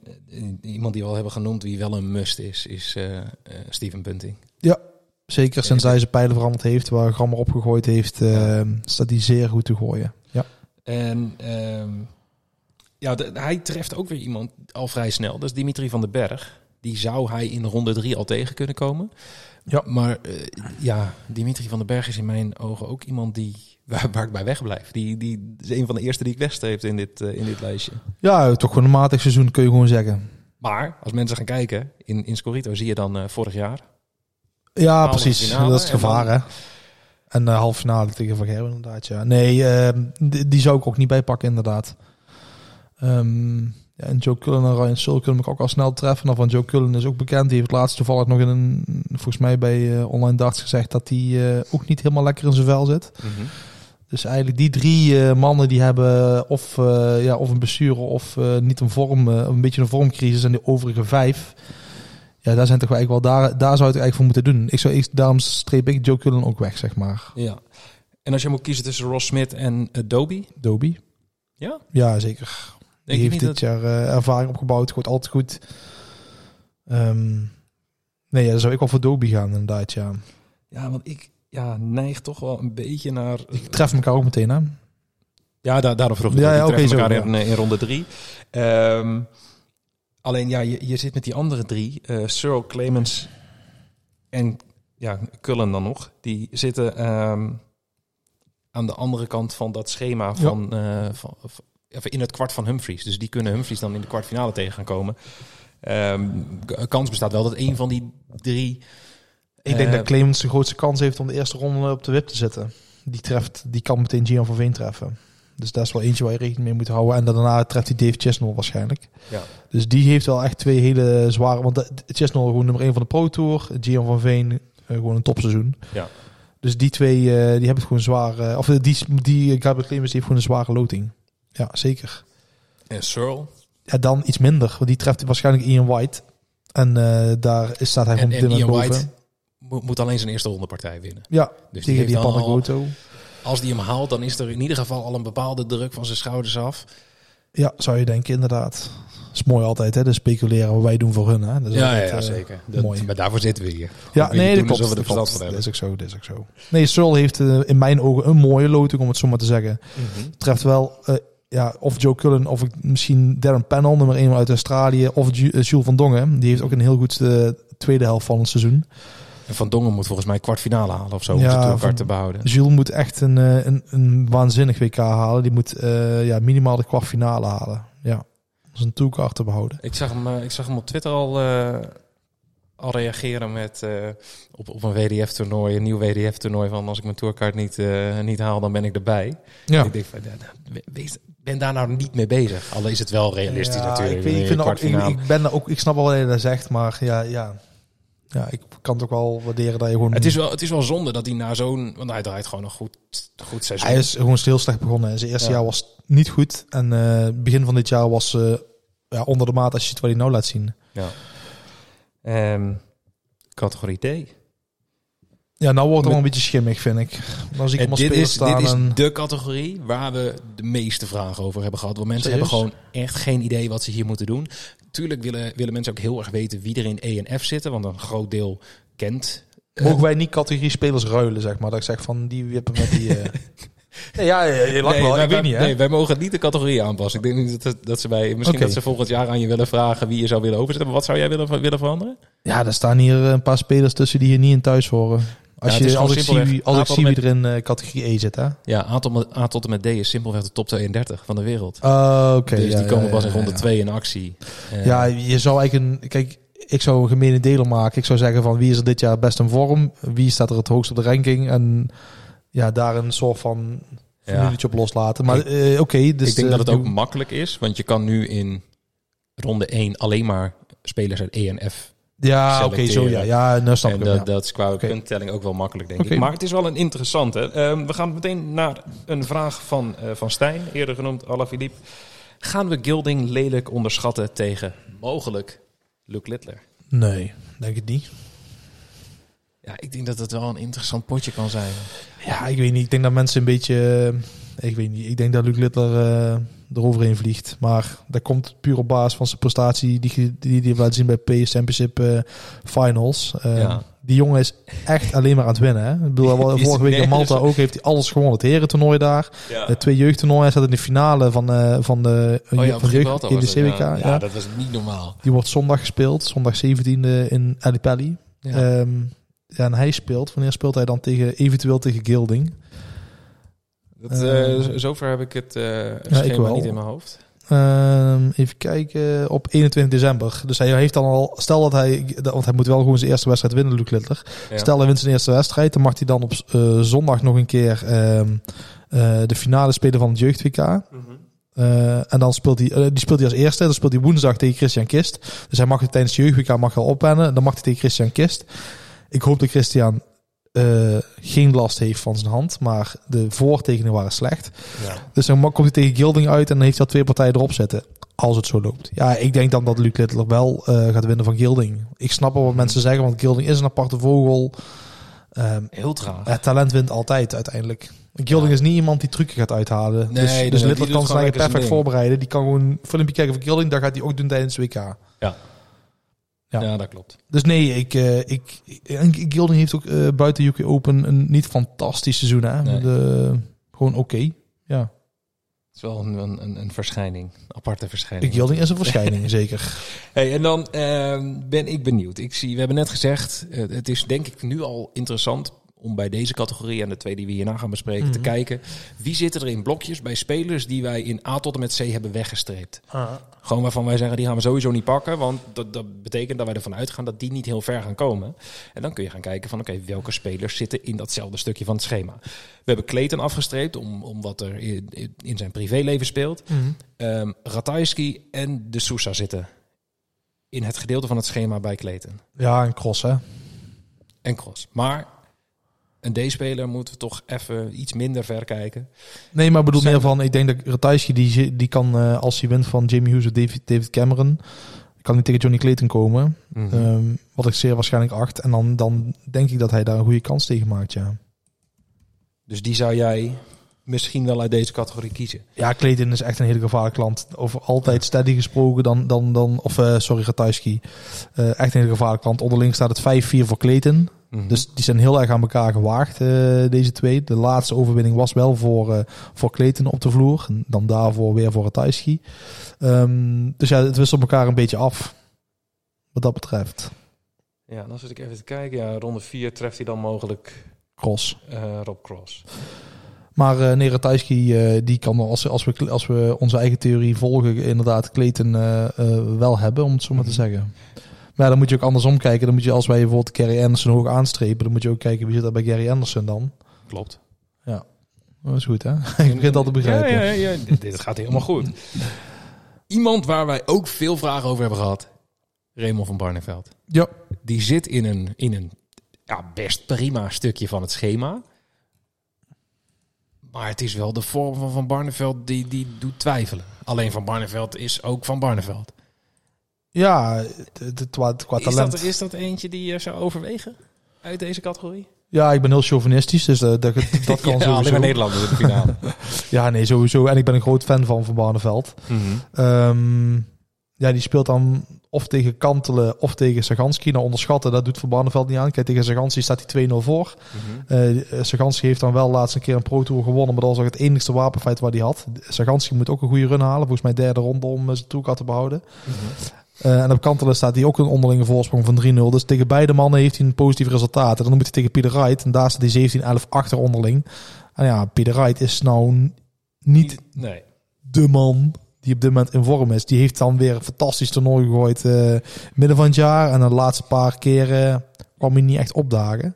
iemand die we al hebben genoemd, wie wel een must is, is eh, eh, Steven Bunting. Ja, zeker sinds hij zijn pijlen veranderd heeft, waar Grammer opgegooid heeft, eh, staat hij zeer goed te gooien. Ja, En ehm, ja, de- hij treft ook weer iemand al vrij snel. Dat is Dimitri van den Berg. Die zou hij in ronde drie al tegen kunnen komen. Ja. Maar eh, ja, Dimitri van den Berg is in mijn ogen ook iemand die, waar, waar ik bij wegblijf. Die, die is een van de eerste die ik wegstreep in dit, eh, in dit lijstje. ja toch gewoon een matig seizoen kun je gewoon zeggen. Maar als mensen gaan kijken, in, in Scorito zie je dan eh, vorig jaar. Ja, precies. finale dat is het en gevaar, dan- hè. En de halve finale tegen Van Gerwen, inderdaad, ja. Nee, eh, die, die zou ik ook niet bijpakken, inderdaad. Ehm, ja, en Joe Cullen en Ryan Sul kunnen ik ook al snel treffen. Nou, van Joe Cullen is ook bekend. Die heeft laatst toevallig nog in een, volgens mij bij eh, Online Darts gezegd dat hij eh, ook niet helemaal lekker in zijn vel zit. Dus eigenlijk die drie eh, mannen die hebben of, eh, ja, of een blessure of eh, niet een vorm, eh, een beetje een vormcrisis. En de overige vijf, ja, daar zijn toch eigenlijk wel daar, daar zou het eigenlijk voor moeten doen. Ik zou, ik, daarom streep ik Joe Cullen ook weg, zeg maar. Ja. En als je moet kiezen tussen Ross Smith en uh, Doby? Doby. Ja? Ja, zeker. Denk die heeft dit jaar eh, ervaring opgebouwd, gooit altijd goed. Ehm, nee, ja, dan zou ik wel voor Doby gaan, inderdaad, ja. Ja, want ik ja, neig toch wel een beetje naar... Ik tref elkaar ook meteen, hè. Ja, daar, daarom vroeg ik. Ja, Ja, oké, ja. in, eh, in ronde drie. Ehm, alleen ja, je, je zit met die andere drie. eh Cyril, Clemens en ja, Cullen dan nog. Die zitten ehm, aan de andere kant van dat schema van, eh, van, van- in het kwart van Humphries. Dus die kunnen Humphries dan in de kwartfinale tegen gaan komen. Ehm, kans bestaat wel dat een van die drie... Ik denk eh, dat Clemens de grootste kans heeft om de eerste ronde op de wip te zetten. Die, treft, die kan meteen Gian van Veen treffen. Dus dat is wel eentje waar je rekening mee moet houden. En daarna treft hij Dave Chesnell waarschijnlijk. Ja. Dus die heeft wel echt twee hele zware... Want de- Chesnell gewoon nummer 1 van de Pro Tour. Gian van Veen eh, gewoon een topseizoen. Ja. Dus die twee, eh, die hebben het gewoon zwaar... eh, of eh, die, die eh, Gabriel Clemens die heeft gewoon een zware loting. Ja, zeker. En Cyril. Ja, dan iets minder. Want die treft waarschijnlijk Ian White. En eh, daar staat hij En, gewoon en Ian boven. White moet, moet alleen zijn eerste rondepartij winnen. Ja, Dus tegen die al- Panagoto. Als die hem haalt, dan is er in ieder geval al een bepaalde druk van zijn schouders af. Ja, zou je denken, inderdaad. is mooi altijd, hè? De speculeren wat wij doen voor hun, hè? Dat is altijd, eh, zeker. mooi. Maar daarvoor zitten we hier. Ja, Ook nee, dat klopt. we Dat verstand van klopt. hebben. Dat is ook zo, dat is ook zo. Nee, Searle heeft eh, in mijn ogen een mooie loting, om het zo maar te zeggen. Mhm. Treft wel, eh, ja, of Joe Cullen, of ik- misschien Darren Pennell, nummer 1 uit Australië, of Ju- Jules van Dongen. Die heeft ook een heel goed tweede helft van het seizoen. En Van Dongen moet volgens mij kwartfinale halen of zo om Ja, de tourkaart te behouden. Jules moet echt een, eh, een, een waanzinnig WK halen. Die moet eh, ja, minimaal de kwartfinale halen. Ja, om zijn tourkaart te behouden. Ik zag hem, eh, ik zag hem op Twitter al, eh, al reageren met eh, op, op een WDF-toernooi, een nieuw WDF-toernooi van als ik mijn tourkaart niet, eh, niet haal, dan ben ik erbij. Ja. Ik denk van, ja, nou, wees, ben daar nou niet mee bezig. Al is het wel realistisch Ja, natuurlijk. Ik, weet, ik, in vind ook, ik, ben ook, ik snap wel wat je dat zegt, maar ja, ja, ja, ik kan het ook wel waarderen dat je gewoon. Het is, wel, het is wel zonde dat hij na zo'n... Want hij draait gewoon een goed, goed seizoen. hij is gewoon heel slecht begonnen. En Zijn eerste Ja. jaar was niet goed. En eh, het begin van dit jaar was eh, ja, onder de maat als je ziet wat hij nou laat zien. Ja. Ehm, categorie D. Ja, nou wordt het wel een beetje schimmig, vind ik. Zie ik En dit is, staan dit is en... de categorie waar we de meeste vragen over hebben gehad. Want mensen Serieus? hebben gewoon echt geen idee wat ze hier moeten doen. Tuurlijk willen, willen mensen ook heel erg weten wie er in E en F zitten. Want een groot deel kent. Mogen wij niet categorie spelers ruilen, zeg maar? Dat ik zeg van, die wippen met die... eh. nee, ja, je, wel. wij, Ik weet niet, hè? nee, wij mogen niet de categorie aanpassen. Ik denk niet dat, dat ze bij... Misschien dat ze volgend jaar aan je willen vragen wie je zou willen overzetten. Maar wat zou jij willen, willen veranderen? Ja, er staan hier een paar spelers tussen die hier niet in thuis horen. Als, is je, als ik zie, als ik zie wie er in eh, categorie E zit, hè? Ja, A tot, met- A tot en met D is simpelweg de top 32 van de wereld. Oh, oké. dus ja, die komen ja, pas in ja, ronde ja. 2 in actie. Eh, Ja, je zou eigenlijk een... Kijk, ik zou een gemene deler maken. Ik zou zeggen van wie is er dit jaar best in vorm? Wie staat er het hoogst op de ranking? En ja, daar een soort van formuletje op loslaten. Maar eh, oké, dus... ik denk dat het ook makkelijk is, want je kan nu in ronde 1 alleen maar spelers uit ENF. Ja, oké, zo ja. Ja, nou snap En ik hem, dat, ja. dat is qua Oké. punttelling ook wel makkelijk, denk ik. Maar het is wel een interessante. Ehm, we gaan meteen naar een vraag van, eh, van Stijn, eerder genoemd Alaphilippe. Gaan we Gilding lelijk onderschatten tegen mogelijk Luke Littler? Nee, denk ik niet. Ja, ik denk dat het wel een interessant potje kan zijn. Ja, ik weet niet. Ik denk dat mensen een beetje... eh, ik weet niet. Ik denk dat Luc Littler eh, eroverheen vliegt. Maar dat komt puur op basis van zijn prestatie die die, die hij heeft laten zien bij PS Championship eh, Finals. Eh, Ja. Die jongen is echt alleen maar aan het winnen. Hè? Ik bedoel, wel, Die vorige week in Malta ook heeft hij alles gewonnen. Het herentoernooi daar. Ja. De twee jeugdtoernooien. Hij staat in de finale van, eh, van de, Oh ja, van jeugd in de CWK. ja. Ja. Ja, dat was niet normaal. Die wordt zondag gespeeld. Zondag 17e in Ali Pali. Ja. Ehm, ja, en hij speelt. Wanneer speelt hij dan tegen, eventueel tegen Gilding? Dat, eh, Eh, z- zover heb ik het eh schema ik wel. niet in mijn hoofd. Ehm, even kijken, op 21 december. Dus hij heeft dan al, stel dat hij, want hij moet wel gewoon zijn eerste wedstrijd winnen, Luc Littler. Ja. Stel hij wint zijn eerste wedstrijd, dan mag hij dan op eh, zondag nog een keer ehm, eh, de finale spelen van het jeugd WK. Mhm. En dan speelt hij, die speelt hij als eerste. Dan speelt hij woensdag tegen Christian Kist. Dus hij mag het tijdens de jeugd WK mag al opwennen. Dan mag hij tegen Christian Kist. Ik hoop dat Christian eh, geen last heeft van zijn hand, maar de voortekenen waren slecht. Ja. Dus dan komt hij tegen Gilding uit en dan heeft hij al twee partijen erop zitten. Als het zo loopt. Ja, ik denk dan dat Luc Littler wel eh, gaat winnen van Gilding. Ik snap wel wat mensen zeggen, want Gilding is een aparte vogel. Ehm, Heel traag. het talent wint altijd uiteindelijk. Gilding Ja. is niet iemand die trucken gaat uithalen. Nee, dus nee, dus nee, Littler kan zijn perfect voorbereiden. Die kan gewoon een filmpje kijken van Gilding. Dat gaat hij ook doen tijdens WK. Ja. Ja. Ja. dat klopt. Dus nee, ik, eh, ik, en Gilding heeft ook eh, buiten UK Open een niet fantastisch seizoen. Hè? Nee. De, gewoon oké. Ja. Het is wel een, een, een, verschijning. Een aparte verschijning. Gilding is een verschijning, zeker. Hey, en dan ehm, ben ik benieuwd. Ik zie, we hebben net gezegd, eh, het is denk ik nu al interessant om bij deze categorie en de twee die we hierna gaan bespreken te Mhm. kijken. Wie zitten er in blokjes bij spelers die wij in A tot en met C hebben weggestreept? Gewoon waarvan wij zeggen, die gaan we sowieso niet pakken. Want dat, dat betekent dat wij ervan uitgaan dat die niet heel ver gaan komen. En dan kun je gaan kijken van, oké, welke spelers zitten in datzelfde stukje van het schema. We hebben Clayton afgestreept om, om wat er in, in- zijn privéleven speelt. Ehm Ratajski en de Sousa zitten in het gedeelte van het schema bij Clayton. Ja, een cross hè. En Cross. Maar een D-speler moeten we toch even iets minder ver kijken. Nee, maar bedoel Zijn- meer van, ik denk dat Ratajski, die, die kan, eh, als hij wint van Jamie Hughes of David, David Cameron, kan hij tegen Johnny Clayton komen. Mhm. Ehm, wat ik zeer waarschijnlijk acht. En dan, dan denk ik dat hij daar een goede kans tegen maakt, ja. Dus die zou jij misschien wel uit deze categorie kiezen. Ja, Clayton is echt een hele gevaarlijke klant. Over altijd steady gesproken dan, dan, dan of eh, sorry, Ratajski. Eh, echt een hele gevaarlijke klant. Onderling staat het 5-4 voor Clayton. Mhm. Dus die zijn heel erg aan elkaar gewaagd, eh, deze twee. De laatste overwinning was wel voor, eh voor Clayton op de vloer. En dan daarvoor weer voor Ratajski. Ehm dus ja, het wisselt elkaar een beetje af. Wat dat betreft. Ja, dan zit ik even te kijken. Ja, ronde 4 treft hij dan mogelijk Cross. eh, Rob Cross. Maar eh nee, Ratajski, eh, die kan als, als, we, als we onze eigen theorie volgen, inderdaad eh, wel hebben, om het zo maar te Mhm. zeggen. Maar ja, dan moet je ook andersom kijken. Dan moet je, als wij bijvoorbeeld Gary Anderson hoog aanstrepen, dan moet je ook kijken wie zit er bij Gary Anderson dan. Klopt. Dat is goed, hè? ik begin het al te begrijpen. Ja, ja, ja. dit, dit gaat helemaal goed. Iemand waar wij ook veel vragen over hebben gehad. Raymond van Barneveld. Ja. Die zit in een, in een ja, best prima stukje van het schema. Maar het is wel de vorm van Van Barneveld die, die doet twijfelen. Alleen Van Barneveld is ook Van Barneveld. Ja, qua, Is dat, is dat eentje die je zou overwegen uit deze categorie? Ja, ik ben heel chauvinistisch, dus eh, dat, dat, kan ja, alleen sowieso. maar Nederlanders in de finale. Ja, nee, sowieso. En ik ben een groot fan van Van Barneveld. Ehm, ja, die speelt dan of tegen Kantelen of tegen Saganski. Nou, onderschatten, dat doet Van Barneveld niet aan. Kijk, tegen Saganski staat hij 2-0 voor. Eh Saganski heeft dan wel laatst een keer een Pro Tour gewonnen, maar dat was ook het enigste wapenfeit wat hij had. Saganski moet ook een goede run halen, volgens mij derde ronde om eh, zijn toekat te behouden. Eh, en op Kantelen staat hij ook een onderlinge voorsprong van 3-0. Dus tegen beide mannen heeft hij een positief resultaat. En dan moet hij tegen Pieter Wright, en daar staat hij 17-11 achter onderling. En ja, Pieter Wright is nou niet Nee. de man die op dit moment in vorm is. Die heeft dan weer een fantastisch toernooi gegooid eh, midden van het jaar. En de laatste paar keren kwam hij niet echt opdagen.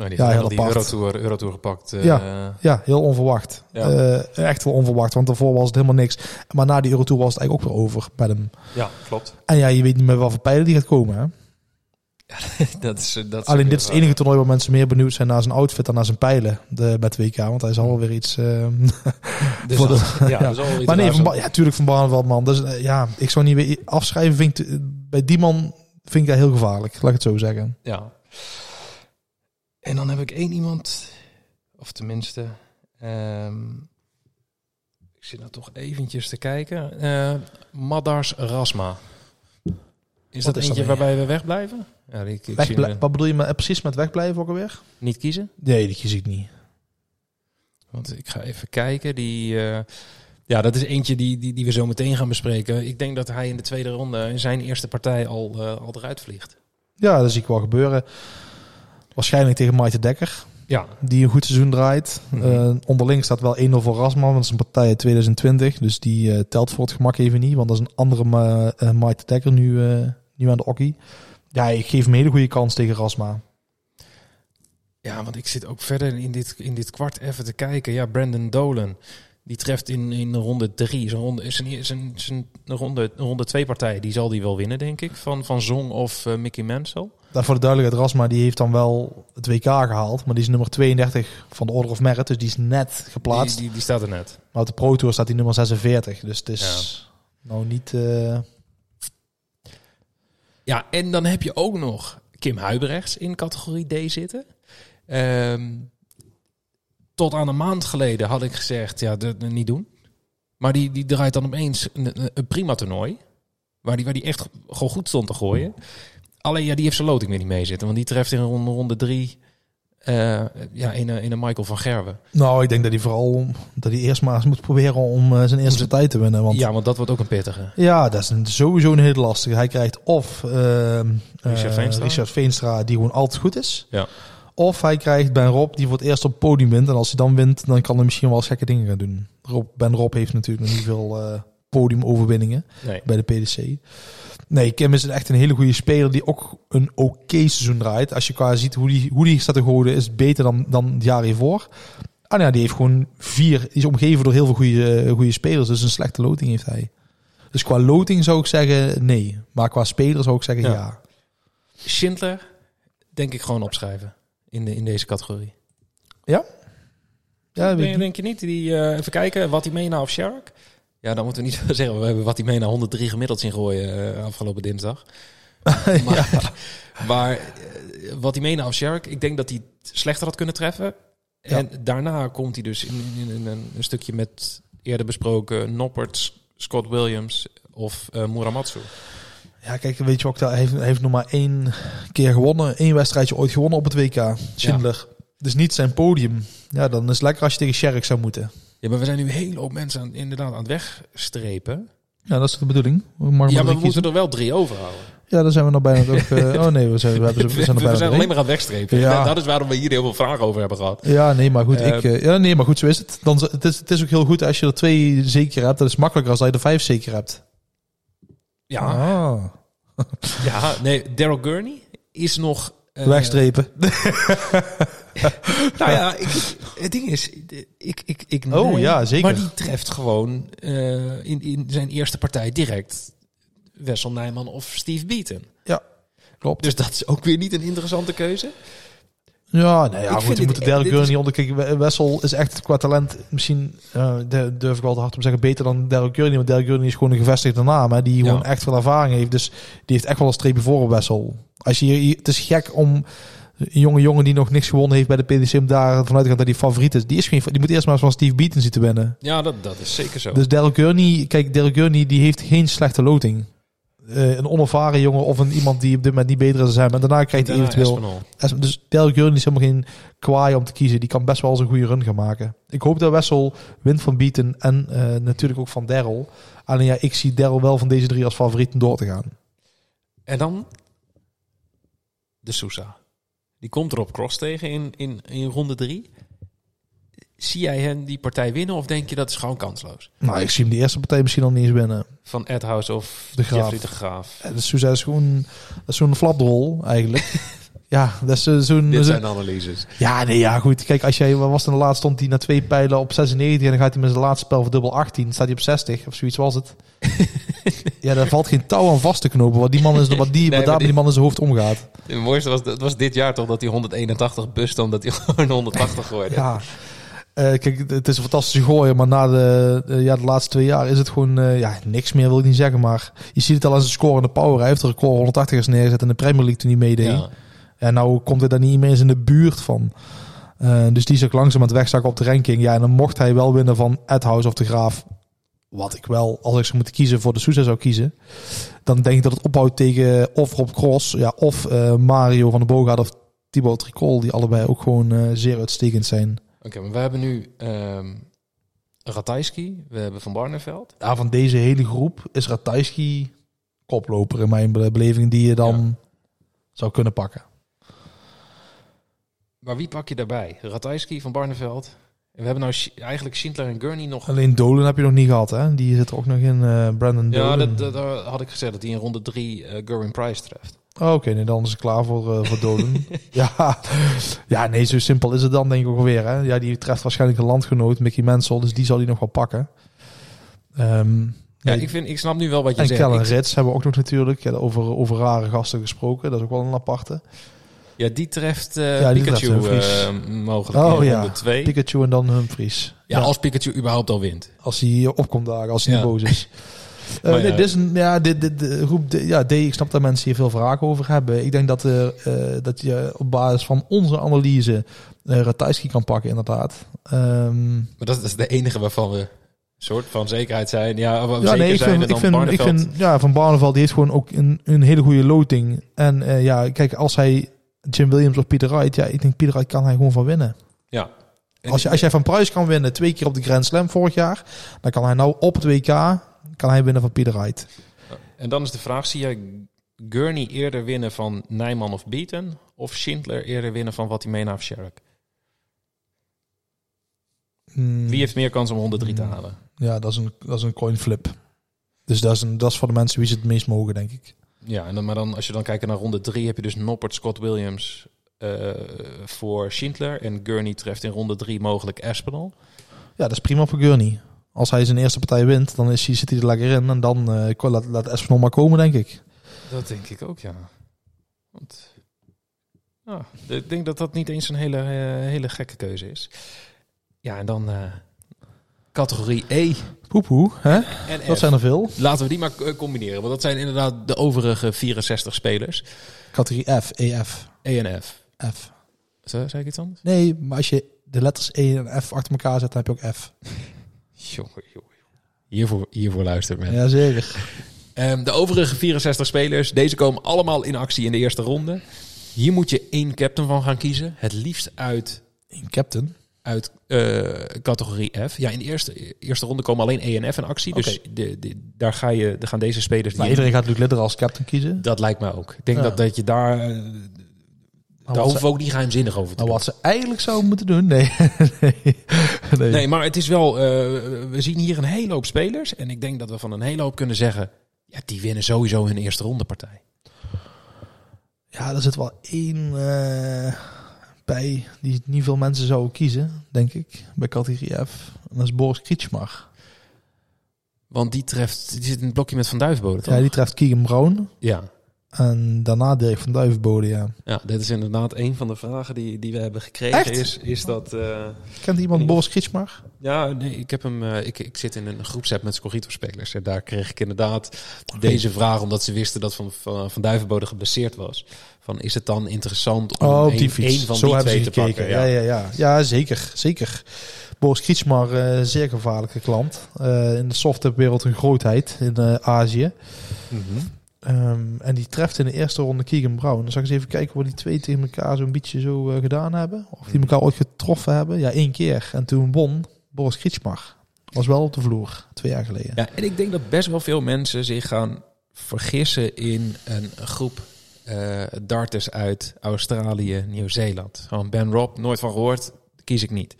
Nou, die Ja, heel die apart. Eurotour, Eurotour gepakt. eh, Ja. Ja, heel onverwacht. Ja. Eh, echt wel onverwacht, want daarvoor was het helemaal niks. Maar na die Eurotour was het eigenlijk ook weer over met hem. ja, klopt. En ja, je weet niet meer wat voor pijlen die gaat komen. Hè? dat is, dat is Alleen dit is het enige toernooi waar mensen meer benieuwd zijn naar zijn outfit dan naar zijn pijlen de, met WK. Want hij zal wel weer iets... Dus voor de- ja, ja. is iets maar nee, van ja, tuurlijk van Barneveld, man. Dus ja, ik zou niet weer afschrijven. Vind ik, bij die man vind ik dat heel gevaarlijk. Laat ik het zo zeggen. Ja. En dan heb ik één iemand, of tenminste, ehm, ik zit nou toch eventjes te kijken. Eh Madars Rasma. Is Wat dat is dat eentje waarbij we wegblijven? Ja, die, ik zie eh, wat bedoel je eh, precies met wegblijven ook alweer? niet kiezen. Nee, die kies ik niet. Want ik ga even kijken. Die, eh, ja, dat is eentje die, die, die we zo meteen gaan bespreken. Ik denk dat hij in de tweede ronde in zijn eerste partij al, al eruit vliegt. Ja, dat zie ik wel gebeuren. Waarschijnlijk tegen Maite Dekker. Ja, die een goed seizoen draait. Mhm. Eh, onderling staat wel 1-0 voor Rasman, want dat is een partij uit 2020. Dus die eh, telt voor het gemak even niet, want dat is een andere Maite Dekker nu, nu aan de okkie. Ja, ik geef hem een hele goede kans tegen Rasma. Ja, want ik zit ook verder in dit, in dit kwart even te kijken. Ja, Brandon Dolan. Die treft in, in ronde drie. Zijn ronde, zijn, zijn, zijn ronde, ronde twee partij. Die zal die wel winnen, denk ik. Van, van Zong of Mickey Mansell. Daar voor de duidelijkheid, Rasma die heeft dan wel het WK gehaald, maar die is nummer 32 van de Order of Merit, dus die is net geplaatst. Die, die, die staat er net. Maar op de Pro Tour staat hij nummer 46, dus het is nou niet... eh, Ja, en dan heb je ook nog Kim Huibrechts in categorie D zitten. Ehm, tot aan een maand geleden had ik gezegd, ja, dat niet doen. Maar die, die draait dan opeens een, een- een prima toernooi. Waar die, waar die echt gewoon goed stond te gooien. Alleen ja, die heeft zijn loting weer niet mee zitten. Want die treft in ronde, ronde drie eh, ja, in, een- in een Michael van Gerwen. nou, ik denk dat hij vooral dat hij eerst maar eens moet proberen om eh, zijn eerste partij te winnen. Want Ja, want dat wordt ook een pittige. Ja, dat is een, sowieso een hele lastige. Hij krijgt of ehm, Richard eh, Veenstra. Richard Veenstra, die gewoon altijd goed is. Ja. Of hij krijgt Ben Rob, die voor het eerst op het podium wint. En als hij dan wint, dan kan hij misschien wel eens gekke dingen gaan doen. Rob, ben Rob heeft natuurlijk nog niet veel eh podiumoverwinningen Nee. bij de PDC. Nee, Kim is echt een hele goede speler die ook een oké seizoen draait. Als je qua ziet hoe die, hoe die staat te gooien, is beter dan, dan het jaar hiervoor. Ah ja, die heeft gewoon vier. Die is omgeven door heel veel goede, eh, goede spelers. Dus een slechte loting heeft hij. Dus qua loting zou ik zeggen nee. Maar qua speler zou ik zeggen Ja. ja. Schindler, denk ik gewoon opschrijven in, de, in deze categorie. Ja, weet denk, denk je niet? Die, eh, even kijken, wat hij mee of Shark? Ja, dan moeten we niet zeggen. We hebben wat hij mee 103 gemiddeld zien gooien eh, afgelopen dinsdag. Maar, maar eh, wat hij mee of Shark, ik denk dat hij slechter had kunnen treffen. En daarna komt hij dus in, in, in een, stukje met eerder besproken Noppert, Scott Williams of eh Muramatsu. Ja, kijk, weet je ook, hij heeft, hij heeft nog maar één keer gewonnen. één wedstrijdje ooit gewonnen op het WK. Schindler. Dus niet zijn podium. Ja, dan is het lekker als je tegen Sherk zou moeten. Ja, maar we zijn nu hele hoop mensen aan, inderdaad aan het wegstrepen. Ja, dat is de bedoeling. We mogen Ja, maar maar we moeten er wel drie overhouden. Ja, dan zijn we nog bijna ook... eh, oh nee, we zijn, we hebben, We, we zijn bijna zijn alleen maar aan het wegstrepen. Ja. Dat- is waarom we hier heel veel vragen over hebben gehad. Ja, nee, maar goed. Eh, ik, eh, ja, nee, maar goed, zo is het. Dan, het, is, het is ook heel goed als je er twee zeker hebt. Dat is makkelijker als dat je er vijf zeker hebt. Ja, Ah. ja nee, Daryl Gurney is nog... eh, Wegstrepen. Nou ja, ik, het ding is, ik, ik, ik Oh, nee, ja, zeker. Maar die treft gewoon eh, in, in zijn eerste partij direct Wessel Nijman of Steve Beaton. ja, klopt. Dus dat is ook weer niet een interessante keuze. Ja, nou ja, Ik goed, moeten Derek dit Gurney is- niet onderkijken. We- Wessel is echt qua talent misschien, de- durf ik wel te hard om te zeggen, beter dan Derek Gurney. Want Gurney is gewoon een gevestigde naam, hè, die Ja. gewoon echt veel ervaring heeft. Dus die heeft echt wel een streepje voor op Wessel. Als je, hier- het is gek om een jonge jongen die nog niks gewonnen heeft bij de PDC, om daar vanuit te gaan dat hij favoriet is. Die, is geen, die moet eerst maar eens van Steve Beaton zien te winnen. Ja, dat, dat is zeker zo. Dus Derek Gurney, kijk, Derek Gurney die heeft geen slechte loting. Eh, een onervaren jongen of een iemand die op dit moment niet beter is dan hem. En daarna krijgt hij eventueel... Espinol. Dus Derek Gurney is helemaal geen kwaai om te kiezen. Die kan best wel eens een goede run gaan maken. Ik hoop dat Wessel wint van Beaton en eh, natuurlijk ook van Daryl. Alleen ja, ik zie Daryl wel van deze drie als favoriet om door te gaan. En dan de Sousa. Die komt er op cross tegen in, in, in ronde drie. Zie jij hen die partij winnen of denk je dat is gewoon kansloos? Nou, ik zie hem de eerste partij misschien al niet eens winnen. Van Ed House of De Graaf. Jeffrey de Graaf. Eh, Dus Sousa is gewoon dat is zo'n flapdrol eigenlijk. Ja, dat is eh, zo'n... Dit zijn analyses. Ja, nee, ja, goed. Kijk, als jij, was het, de laatste stond hij na twee pijlen op 96 en dan gaat hij met zijn laatste spel voor dubbel 18, staat hij op 60 of zoiets was het. ja, daar valt geen touw aan vast te knopen, wat die man is, wat die, Nee, wat daar die- die man in zijn hoofd omgaat. Het mooiste was, het was dit jaar toch dat hij 181 bust omdat hij gewoon 180 gooide. Ja. Eh, kijk, het is een fantastische gooien, maar na de, de- ja, de laatste twee jaar is het gewoon eh, ja, niks meer, wil ik niet zeggen. Maar je ziet het al aan zijn score en de power. Hij heeft een record 180 is neergezet in de Premier League toen hij meedeed. Ja. En nou komt hij daar niet meer eens in de buurt van. Eh, dus die is ook langzaam aan het wegzakken op de ranking. Ja, en dan mocht hij wel winnen van Ed House of de Graaf. Wat ik wel, als ik zou moeten kiezen voor de Sousa zou kiezen. Dan denk ik dat het ophoudt tegen of Rob Cross. Ja, of eh, Mario van de Bogaard of Thibaut Tricol. Die allebei ook gewoon eh, zeer uitstekend zijn. Oké, maar we hebben nu Ratajski, we hebben Van Barneveld. Ja, van deze hele groep is Ratajski koploper in mijn be- beleving. Die je dan zou kunnen pakken. Maar wie pak je daarbij? Ratajski, Van Barneveld. En we hebben nou eigenlijk Schindler en Gurney nog. Alleen Dolan heb je nog niet gehad, hè? Die zit er ook nog in, eh, Brandon Ja, Dolan. dat, dat, daar had ik gezegd dat hij in ronde 3 eh Gerwin Price treft. Oh, Oké, nee, dan is het klaar voor, eh, voor Dolan. ja. ja, nee, zo simpel is het dan denk ik ook alweer. Hè? Ja, die treft waarschijnlijk een landgenoot, Mickey Mansell, dus die zal hij nog wel pakken. Ehm, Ja, nee. ik, vind, ik snap nu wel wat je en zegt. Kellen Ik- Rits hebben we ook nog natuurlijk. Ja, over, over rare gasten gesproken. Dat is ook wel een aparte. Ja, die treft eh, Ja, die Pikachu treft eh, mogelijk Oh in ja, ronde 2. Pikachu en dan Humphries. ja, als Pikachu überhaupt al wint. Als hij opkomt dagen, als hij Ja. boos is. Nee, ja. dit is een, ja, dit, dit, de groep, ja, D, ik snap dat mensen hier veel vragen over hebben. Ik denk dat, dat je op basis van onze analyse uh, Ratajski kan pakken, inderdaad. Ehm, Maar dat, dat is de enige waarvan we soort van zekerheid zijn. Ja, ja, zeker nee, ik zijn vind, ik vind, ik vind ja, Van Barneveld die heeft gewoon ook een, een hele goede loting. En ja, kijk, als hij Jim Williams of Pieter Wright, ja, ik denk Pieter Wright kan hij gewoon van winnen. Ja. En- Als, je, als jij van Pruis kan winnen twee keer op de Grand Slam vorig jaar, dan kan hij nou op het WK kan hij winnen van Pieter Wright. En dan is de vraag, zie jij Gurney eerder winnen van Nijman of Beaton? Of Schindler eerder winnen van Watimena of Sherrick? Hmm. Wie heeft meer kans om 103 te halen? Ja, dat is een, dat is een coin flip. Dus dat is, een, dat is voor de mensen wie ze het meest mogen, denk ik. Ja, en dan, maar dan, als je dan kijkt naar ronde 3, heb je dus Noppert, Scott Williams eh, voor Schindler. En Gurney treft in ronde 3 mogelijk Espinal. Ja, dat is prima voor Gurney. Als hij zijn eerste partij wint, dan is hij, zit hij er lekker in. En dan eh, laat, laat Espinol maar komen, denk ik. Dat denk ik ook, ja. Want, ik denk dat dat niet eens een hele, eh, hele gekke keuze is. Ja, en dan categorie E Poepoe, hè? en Dat F. zijn er veel. Laten we die maar eh, combineren, want dat zijn inderdaad de overige 64 spelers. Categorie F, EF, E en F. F. Zei ik iets anders? Nee, maar als je de letters E en F achter elkaar zet, dan heb je ook F. Jongen, jongen. Hiervoor, hiervoor luistert men. Ja, zeker. Ehm, de overige 64 spelers, deze komen allemaal in actie in de eerste ronde. Hier moet je één captain van gaan kiezen. Het liefst uit, Een captain. Uit eh, categorie F. Ja, in de eerste, eerste ronde komen alleen E en F in actie. Dus de, de, daar, ga je, daar gaan deze spelers... Maar die- iedereen gaat Luc Lidder als captain kiezen. Dat lijkt mij ook. Ik denk Ja. dat, dat je daar... eh, daar hoeven we ook niet geheimzinnig over te maar wat ze eigenlijk zouden moeten doen, nee. nee. nee. Nee, maar het is wel... eh, we zien hier een hele hoop spelers. En ik denk dat we van een hele hoop kunnen zeggen... Ja, die winnen sowieso hun eerste ronde partij. Ja, er zit wel één bij die niet veel mensen zouden kiezen, denk ik, bij categorie F. En dat is Boris Krietsmar. Want die treft... Die zit in het blokje met Van Duivenbode, toch? Ja, die treft Keegan Brown. ja. En daarna Dirk van Duivenbode, ja. Ja, dit is inderdaad een van de vragen die, die we hebben gekregen. Echt? Is, is dat... eh, Kent iemand Boris Krietsmar? ja, nee, ik heb hem... eh, ik, ik zit in een groepsapp met Scorrito-spelers. En daar kreeg ik inderdaad deze vraag... omdat ze wisten dat Van, van, van Duivenbode geblesseerd was. Van, is het dan interessant om Oh, een, die een van Zo die twee te gekeken. pakken? ja. Ja, ja, ja. zeker. Zeker. Boris Krietsmar, eh zeer gevaarlijke klant. Eh, in de softwarewereld een grootheid in eh, Azië. Mhm. Ehm, en die treft in de eerste ronde Keegan Brown. Dan zal ik eens even kijken wat die twee tegen elkaar zo'n beetje zo eh, gedaan hebben. Of die elkaar ooit getroffen hebben. Ja, één keer. En toen won Boris Krietsmar. Was wel op de vloer, twee jaar geleden. Ja, en ik denk dat best wel veel mensen zich gaan vergissen in een groep eh darters uit Australië, Nieuw-Zeeland. Gewoon Ben Rob, nooit van gehoord, kies ik niet.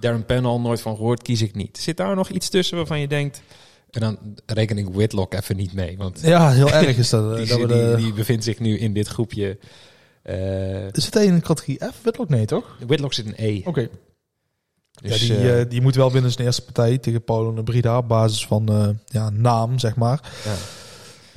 Darren Pennell, nooit van gehoord, kies ik niet. Zit daar nog iets tussen waarvan je denkt... En dan reken ik Whitlock even niet mee, want Ja, heel erg is dat. eh, die, dat we die, de, die bevindt zich nu in dit groepje Eh Zit hij in de categorie F? Whitlock? Nee, toch? Whitlock zit in E. Oké. Dus, ja, die, eh, die moet wel winnen zijn eerste partij tegen Paulo en Brida op basis van ja, naam, zeg maar. ja.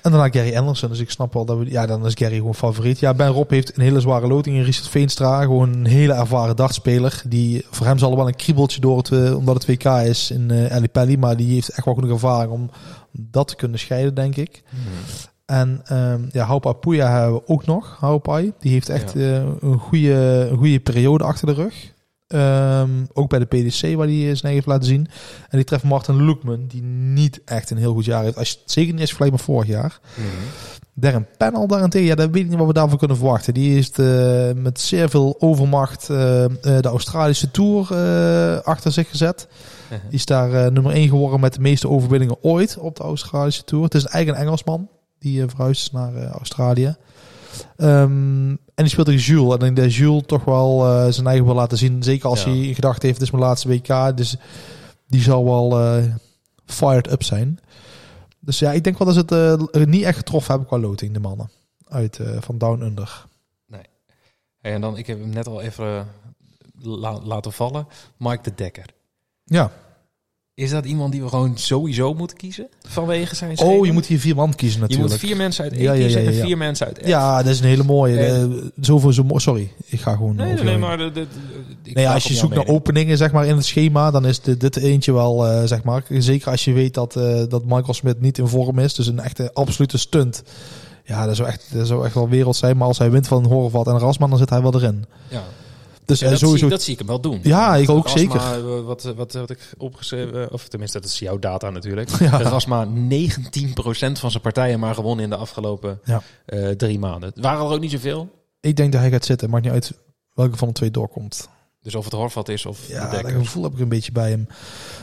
En daarna Gary Anderson. Dus ik snap wel dat we... Ja, dan is Gary gewoon favoriet. Ja, Ben Rob heeft een hele zware loting. En Richard Veenstra, gewoon een hele ervaren dartspeler. Die, voor hem zal er wel een kriebeltje door het, eh, omdat het WK is in eh Ali Pelli. Maar die heeft echt wel genoeg ervaring om dat te kunnen scheiden, denk ik. En ehm ja, Haupa Puya hebben we ook nog. Haupai. Die heeft echt Ja. eh, een, goede, een goede periode achter de rug. Ehm, ook bij de PDC waar hij zijn eigen heeft laten zien. En die treft Martin Lukman, die niet echt een heel goed jaar heeft. Als je zeker niet is vergelijkt met vorig jaar. Mhm. Darren Panel daarentegen, ja, dat weet ik niet wat we daarvan kunnen verwachten. Die is eh, met zeer veel overmacht eh, eh, de Australische Tour eh, achter zich gezet. Mhm. Die is daar eh, nummer 1 geworden met de meeste overwinningen ooit op de Australische Tour. Het is een eigen Engelsman die eh, verhuisd is naar eh, Australië. Ehm, en die speelt tegen Jules. En ik denk dat Jules toch wel eh, zijn eigen wil laten zien. Zeker als Ja. hij gedacht heeft, het is mijn laatste WK. Dus die zal wel eh, fired up zijn. Dus ja, ik denk wel dat ze het eh, niet echt getroffen hebben qua loting, de mannen. Uit van Down Under. Hey, en dan, ik heb hem net al even la- laten vallen. Mike de Dekker. Ja. Is dat iemand die we gewoon sowieso moeten kiezen? Vanwege zijn Oh, je moet hier vier man kiezen Je natuurlijk. moet vier mensen uit E Ja, ja, kiezen ja, ja, en vier mensen uit F. Ja, dat is een hele mooie. En- eh, zoveel zo mooi. Sorry, ik ga gewoon. Nee, nee, over nee, jou maar... De, de, de- ik Nee, als je zoekt naar openingen zeg maar, in het schema, dan is dit, dit eentje wel, eh, zeg maar. Zeker als je weet dat, eh, dat Michael Smith niet in vorm is. Dus een echte absolute stunt. Ja, dat zou echt, dat zou echt wel wereld zijn. Maar als hij wint van Horvat en Rasman, dan zit hij wel erin. Ja. Dus Ja, eh, dat, sowieso. zie, dat zie ik hem wel doen. Ja, ik ook zeker. eh, Wat, wat, wat ik opgeschreven, of tenminste, dat is jouw data natuurlijk. Ja. Rasma 19% van zijn partijen maar gewonnen in de afgelopen Ja. eh, drie maanden. Het waren er ook niet zoveel. Ik denk dat hij gaat zitten. Maakt niet uit welke van de twee doorkomt. Dus of het Horvat is of Ja, de dat gevoel heb ik een beetje bij hem.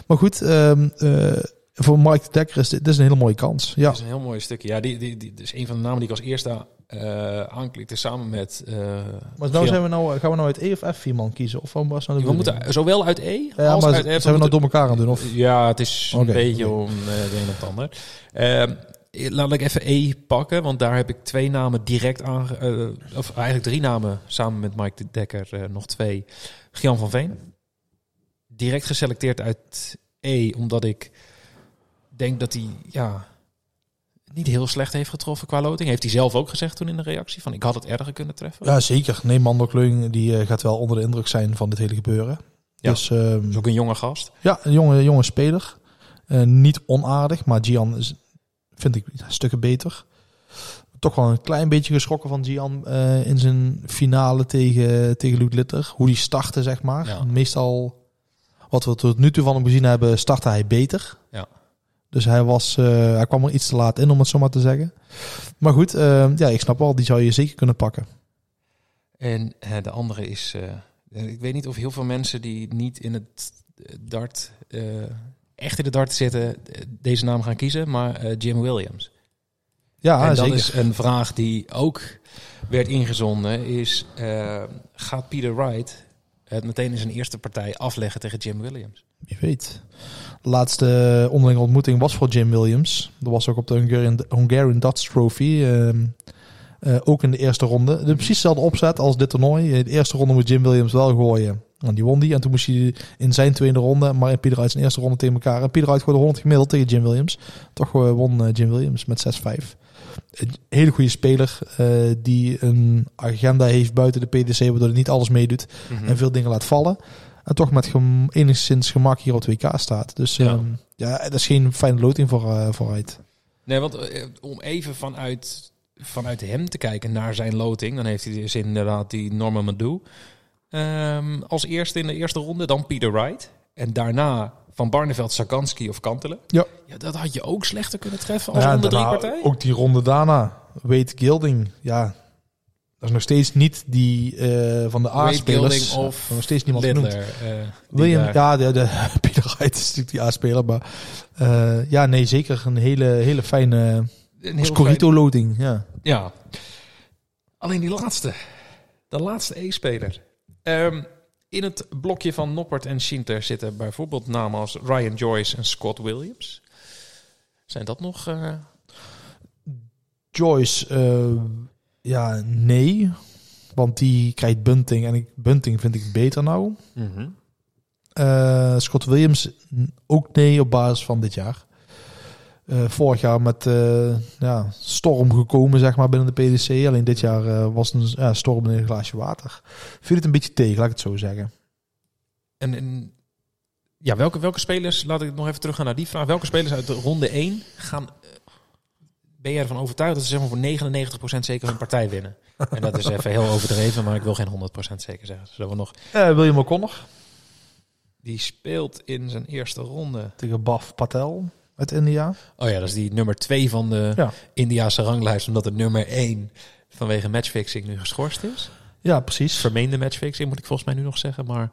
Maar goed, ehm, eh, voor Mike de Dekker is dit, dit is een hele mooie kans. Ja, Dat is een heel mooi stukje. Ja, die, die, die, is een van de namen die ik als eerste eh aanklikte samen met... eh, maar nou zijn we nou, gaan we nou uit E of F vier man kiezen? Of wat was nou de we moeten zowel uit E Ja, als maar uit F. zijn we moeten- nou door elkaar aan het doen? Of? Ja, het is een beetje om eh, de een of het ander. Ehm, laat ik even E pakken, want daar heb ik twee namen direct aan... eh, of eigenlijk drie namen samen met Mike de Dekker, eh, nog twee. Gian van Veen. Direct geselecteerd uit E, omdat ik denk dat hij... Ja, niet heel slecht heeft getroffen qua loting. Heeft hij zelf ook gezegd toen in de reactie. Van ik had het erger kunnen treffen. Ja, zeker. Nee, Mando Kleung die eh, gaat wel onder de indruk zijn van dit hele gebeuren. Ja. Dus ehm, is ook een jonge gast. ja, een jonge, jonge speler. Eh, niet onaardig, maar Gian is, vind ik stukken beter. Toch wel een klein beetje geschrokken van Gian eh, in zijn finale tegen, tegen Luke Litter. Hoe die startte, zeg maar. Ja. Meestal, wat we tot nu toe van hem gezien hebben, startte hij beter. Dus hij, was, eh, hij kwam er iets te laat in, om het zo maar te zeggen. Maar goed, eh, ja, ik snap wel, die zou je zeker kunnen pakken. En de andere is, eh, ik weet niet of heel veel mensen die niet in het dart, eh, echt in de dart zitten, deze naam gaan kiezen, maar Jim Williams. Ja, en dat zeker. is een vraag die ook werd ingezonden, is gaat Peter Wright het meteen in zijn eerste partij afleggen tegen Jim Williams? Wie weet. De laatste onderlinge ontmoeting was voor Jim Williams. Dat was ook op de Hungarian, Hungarian Dutch Trophy. ehm, eh, ook in de eerste ronde. De precies dezelfde opzet als dit toernooi. In de eerste ronde moest Jim Williams wel gooien. En die won die. En toen moest hij in zijn tweede ronde, maar in Pieter Wright zijn eerste ronde tegen elkaar. En Pieter Wright gooide 100 gemiddeld tegen Jim Williams. Toch eh, won eh, Jim Williams met 6-5. Een hele goede speler die een agenda heeft buiten de PDC, waardoor hij niet alles meedoet Mhm. en veel dingen laat vallen. En toch met gem- enigszins gemak hier op 2K staat. Dus Ja. ja, ja dat is geen fijne loting voor, eh vooruit. Nee, want eh, om even vanuit, vanuit hem te kijken naar zijn loting, dan heeft hij dus inderdaad die Norman Madu. Ehm, als eerste in de eerste ronde, dan Peter Wright. En daarna Van Barneveld, Saganski of Kantelen. Ja. ja, dat had je ook slechter kunnen treffen als Ja, ronde drie daarna partij. ook die ronde daarna. Wade Gilding. Ja, dat is nog steeds niet die eh, van de A-spelers. Gilding of nog steeds niemand genoemd. Littler. eh, William, daar- ja, de, de, Peter Wright is natuurlijk die A-speler. Maar eh, ja, nee, zeker een hele, hele fijne een heel Scorito-loting. Ja. fijn- Ja. Alleen die laatste. De laatste E-speler. Ehm, in het blokje van Noppert en Schinter zitten bijvoorbeeld namen als Ryan Joyce en Scott Williams. Zijn dat nog... eh, Joyce, eh, ja, nee. Want die krijgt Bunting. En ik, Bunting vind ik beter nou. Eh, Scott Williams ook nee op basis van dit jaar. Eh, vorig jaar met eh, ja, storm gekomen zeg maar binnen de PDC. Alleen dit jaar was een storm in een glaasje water. Viel het een beetje tegen, laat ik het zo zeggen. En, en ja, welke, welke spelers, laat ik nog even teruggaan naar die vraag. Welke spelers uit de ronde 1 gaan, ben je ervan overtuigd dat ze zeg maar voor 99% zeker hun partij winnen? En dat is even heel overdreven, maar ik wil geen 100% zeker zeggen. Zullen we nog... Eh, William O'Connor Die speelt in zijn eerste ronde. tegen Baf Patel uit India. Oh ja, dat is die nummer 2 van de Ja. Indiaanse ranglijst, omdat de nummer 1 vanwege matchfixing nu geschorst is. Ja, precies. Vermeende matchfixing moet ik volgens mij nu nog zeggen, maar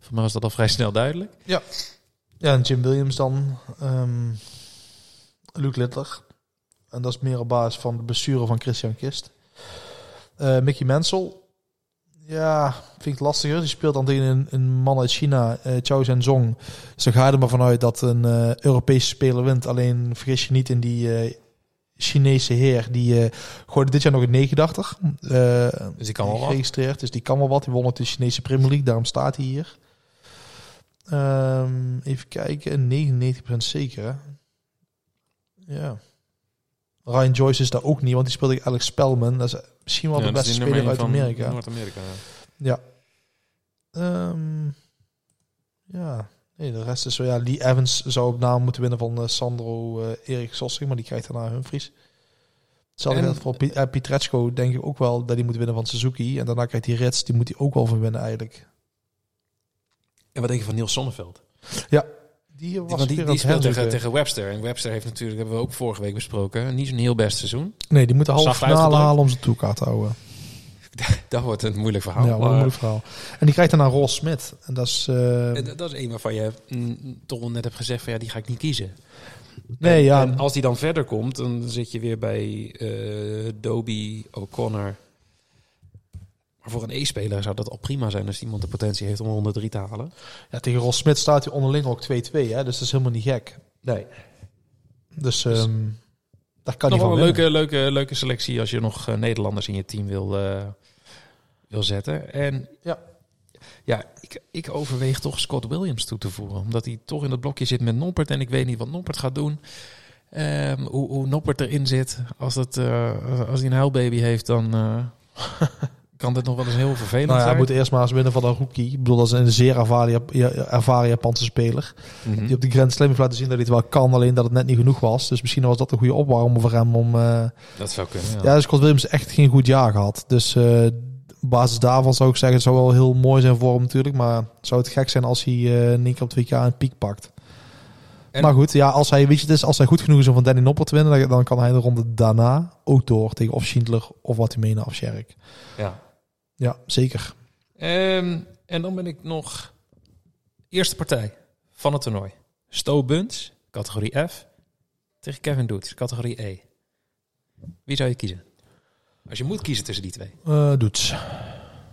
voor mij was dat al vrij snel duidelijk. Ja, en Jim Williams dan. ehm Luke Littler. En dat is meer op basis van de besturen van Christian Kist. Eh, Mickey Mansell. Ja, vind ik lastiger. Die speelt dan tegen een, een man uit China, eh Chao Zhenzong. Dus dan ga je er maar vanuit dat een eh, Europese speler wint. Alleen vergis je niet in die Chinese heer. Die gooide dit jaar nog een 89. eh Dus die kan wel wat. geregistreerd. Dus die kan wel wat. Die won ook de Chinese Premier League. Daarom staat hij hier. Ehm, even kijken. 99% zeker. hè? Ja. Ryan Joyce is daar ook niet, want die speelde Alex Spelman. Dat is misschien wel de beste speler uit Amerika. Noord-Amerika. Ja. Ehm, ja. Nee, de rest is zo. Ja, Lee Evans zou op naam moeten winnen van eh, Sandro eh Erik Sossing, maar die krijgt daarna Humphries. Hetzelfde geldt voor eh, Pietreczko, denk ik ook wel dat hij moet winnen van Suzuki. En daarna krijgt hij Rits, die moet hij ook wel van winnen eigenlijk. En wat denk je van Niels Sonneveld? Die was Want die, die speelt tegen, tegen Webster. En Webster heeft natuurlijk, hebben we ook vorige week besproken, niet zo'n heel best seizoen. Nee, die moet de halve Zacht finale halen om zijn toekaart te houden. Dat wordt een moeilijk Ja, verhaal. wat een moeilijk verhaal. En die krijgt daarna Ross Smith. En dat is... En dat- is een waarvan je mm, toch net hebt gezegd van ja, die ga ik niet kiezen. nee, En- ja. En als die dan verder komt, dan zit je weer bij eh Doby, O'Connor. Maar voor een E-speler zou dat al prima zijn als iemand de potentie heeft om ronde 3 te halen. ja, tegen Ross Smith staat hij onderling ook 2-2, hè. Dus dat is helemaal niet gek. Nee. Dus ehm daar kan Nog wel een winnen. leuke, leuke, leuke selectie als je nog eh, Nederlanders in je team wil, eh, wil zetten. En Ja. ja, ik, ik overweeg toch Scott Williams toe te voegen. Omdat hij toch in het blokje zit met Noppert. En ik weet niet wat Noppert gaat doen. Ehm, hoe, hoe Noppert erin zit. Als, het, eh, als hij een huilbaby heeft, dan kan dit nog wel eens heel vervelend Nou ja, hij moet eerst maar eens winnen van een rookie. Ik bedoel, dat is een zeer ervaren, Jap- ja, ervaren Japanse speler. Mhm. Die op de Grand Slam heeft laten zien dat hij het wel kan. Alleen dat het net niet genoeg was. Dus misschien was dat een goede opwarmer voor hem om... eh, Dat zou kunnen, ja. Ja, dus Scott Williams echt geen goed jaar gehad. Dus eh, op basis daarvan zou ik zeggen, het zou wel heel mooi zijn voor hem natuurlijk. Maar zou het gek zijn als hij eh in één keer op 2K een piek pakt. En- maar goed, ja, als hij, weet je, is, als hij goed genoeg is om van Danny Nopper te winnen, dan, kan hij de ronde daarna ook door tegen of Schindler of wat hij of Sjerk. ja. Ja, zeker. Ehm, en dan ben ik nog eerste partij van het toernooi. Sto Buns, categorie F, tegen Kevin Doets, categorie E. Wie zou je kiezen? Als je moet kiezen tussen die twee. Eh Doets.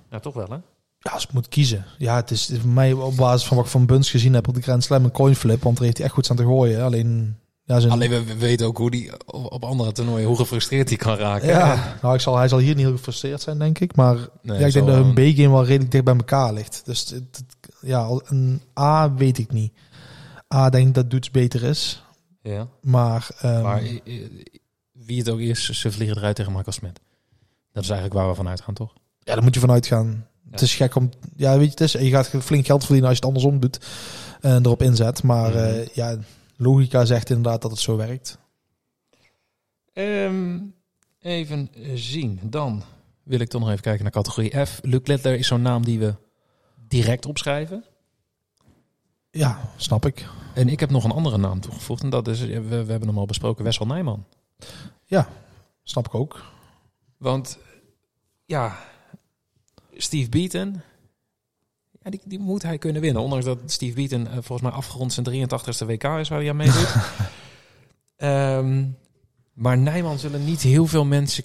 Nou, toch wel, hè? Ja, als ik moet kiezen. Ja, het is voor mij op basis van wat ik van Buns gezien heb op de Grand Slam een coin flip. Want er heeft hij echt goed staan te gooien. Alleen, ja, zijn, Alleen we, we weten ook hoe die op andere toernooien, hoe gefrustreerd hij kan raken. Ja, nou, ik zal, hij zal hier niet heel gefrustreerd zijn, denk ik. Maar Nee, ja, ik denk dat hun B-game wel redelijk dicht bij elkaar ligt. Dus het, het- ja, al- een A weet ik niet. A denk dat Doets beter is. Ja. Maar, ehm, Maar eh, eh, wie het ook is, ze vliegen eruit tegen Michael Smit. Dat is eigenlijk waar we vanuit gaan, toch? ja, daar moet je vanuit gaan. Het is gek om... Ja, weet je, het is, je gaat flink geld verdienen als je het andersom doet. En erop inzet. Maar Mhm. eh, ja, logica zegt inderdaad dat het zo werkt. Ehm, even zien. Dan wil ik toch nog even kijken naar categorie F. Luc Littler is zo'n naam die we direct opschrijven. Ja, snap ik. En ik heb nog een andere naam toegevoegd. En dat is, we, we hebben hem al besproken, Wessel Nijman. Snap ik ook. Want ja, Steve Beaton, ja, die, die moet hij kunnen winnen. Ondanks dat Steve Beaton eh, volgens mij afgerond zijn 83ste WK is waar hij aan meedoet. Ehm, maar Nijman zullen niet heel veel mensen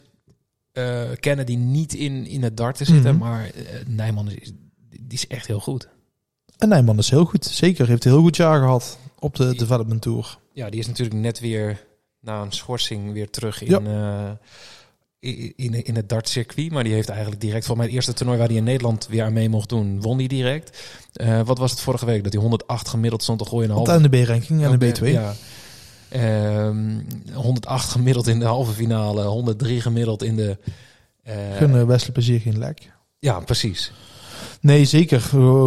eh, kennen die niet in, in het darten zitten. Mhm. Maar eh, Nijman is, die is echt heel goed. En Nijman is heel goed. Zeker, heeft een heel goed jaar gehad op de Development Tour. Ja, die is natuurlijk net weer na een schorsing weer terug in, i- in, in het dartcircuit. Maar die heeft eigenlijk direct, voor mijn eerste toernooi waar hij in Nederland weer aan mee mocht doen, won hij direct. Eh, wat was het vorige week? Dat hij 108 gemiddeld stond te gooien in de halve de NDB-ranking en de B2. Ja. Ehm, 108 gemiddeld in de halve finale, 103 gemiddeld in de. eh, Gun eh, Wesley plezier geen lek. ja, precies. Nee, zeker.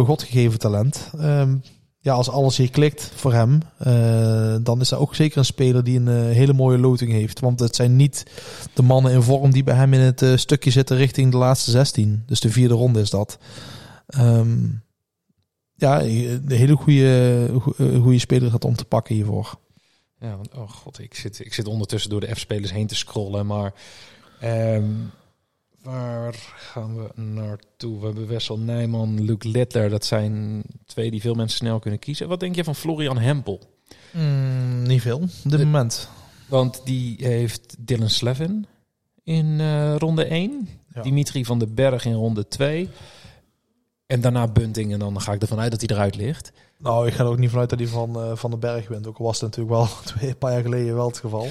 Godgegeven talent. Ehm, ja, als alles hier klikt voor hem, eh, dan is hij ook zeker een speler die een eh, hele mooie loting heeft. Want het zijn niet de mannen in vorm die bij hem in het eh, stukje zitten richting de laatste 16. Dus de vierde ronde is dat. Ehm, ja, een hele goede, goede speler gaat om te pakken hiervoor. Ja, want, oh god, ik zit, ik zit ondertussen door de F-spelers heen te scrollen. Maar ehm, waar gaan we naartoe? We hebben Wessel Nijman, Luc Littler. Dat zijn twee die veel mensen snel kunnen kiezen. Wat denk je van Florian Hempel? Mm, niet veel op dit moment. Want die heeft Dylan Slevin in eh, ronde 1. Ja. Dimitri van den Berg in ronde 2. En daarna Bunting. En dan ga ik ervan uit dat hij eruit ligt. Nou, ik ga er ook niet vanuit dat hij van, eh, van de berg wint. Ook al was het natuurlijk wel twee een paar jaar geleden wel het geval.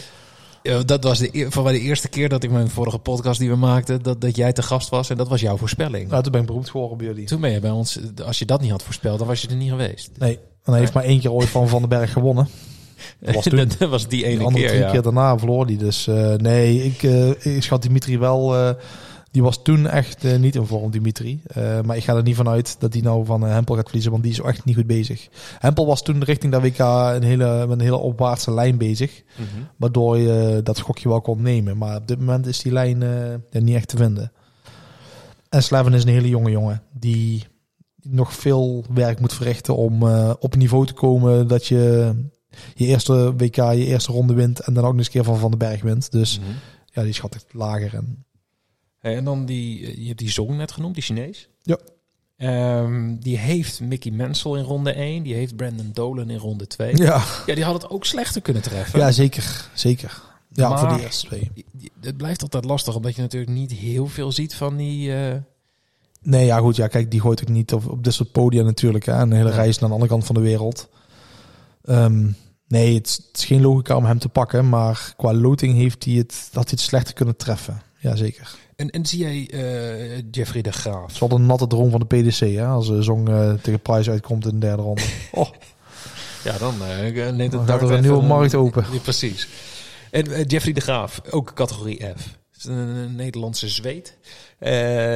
Ja, dat was de, eer- voor de eerste keer dat ik mijn vorige podcast die we maakten, dat, dat jij te gast was. En dat was jouw voorspelling. Nou, toen ben ik beroemd geworden bij jullie. Toen ben je bij ons, als je dat niet had voorspeld, dan was je er niet geweest. Nee, en hij heeft maar één keer ooit van Van den Berg gewonnen. Dat was toen. dat was die De ene andere keer, drie ja. keer daarna verloor hij. Dus eh, nee, ik, eh, ik schat Dimitri wel... eh, die was toen echt eh, niet in vorm, Dimitri. Eh, maar ik ga er niet vanuit dat hij nou van eh, Hempel gaat verliezen, want die is echt niet goed bezig. Hempel was toen richting dat WK een hele, met een hele opwaartse lijn bezig. Mhm. Waardoor je dat gokje wel kon nemen. Maar op dit moment is die lijn niet echt te vinden. En Slaven is een hele jonge jongen. Die nog veel werk moet verrichten om op niveau te komen dat je je eerste WK, je eerste ronde wint. En dan ook nog eens een keer van Van den Berg wint. Dus Mhm. ja, die schat ik lager. En en dan die, eh, je hebt die Zong net genoemd, die Chinees. Ja. Ehm, die heeft Mickey Mansell in ronde 1. Die heeft Brandon Dolan in ronde 2. Ja, ja, die had het ook slechter kunnen treffen. ja zeker. Zeker. Ja, Maar- voor de eerste twee. Die- die- Het blijft altijd lastig, omdat je natuurlijk niet heel veel ziet van die... eh, Nee, ja goed. Ja, kijk, die gooit ook niet op, op dit soort podia natuurlijk. Hè. Een hele Ja. reis naar de andere kant van de wereld. Ehm, nee, het is, het is geen logica om hem te pakken. Maar qua loting heeft hij het, had hij het slechter kunnen treffen. Jazeker. En, en zie jij eh, Jeffrey de Graaf? Het is wel een natte droom van de PDC. Hè, als de Zong eh, tegen Price uitkomt in de derde ronde. Oh, Ja, dan eh, neemt het er een nieuwe markt open. Ja, precies. En Jeffrey de Graaf, ook categorie F. Een, Nederlandse zweet.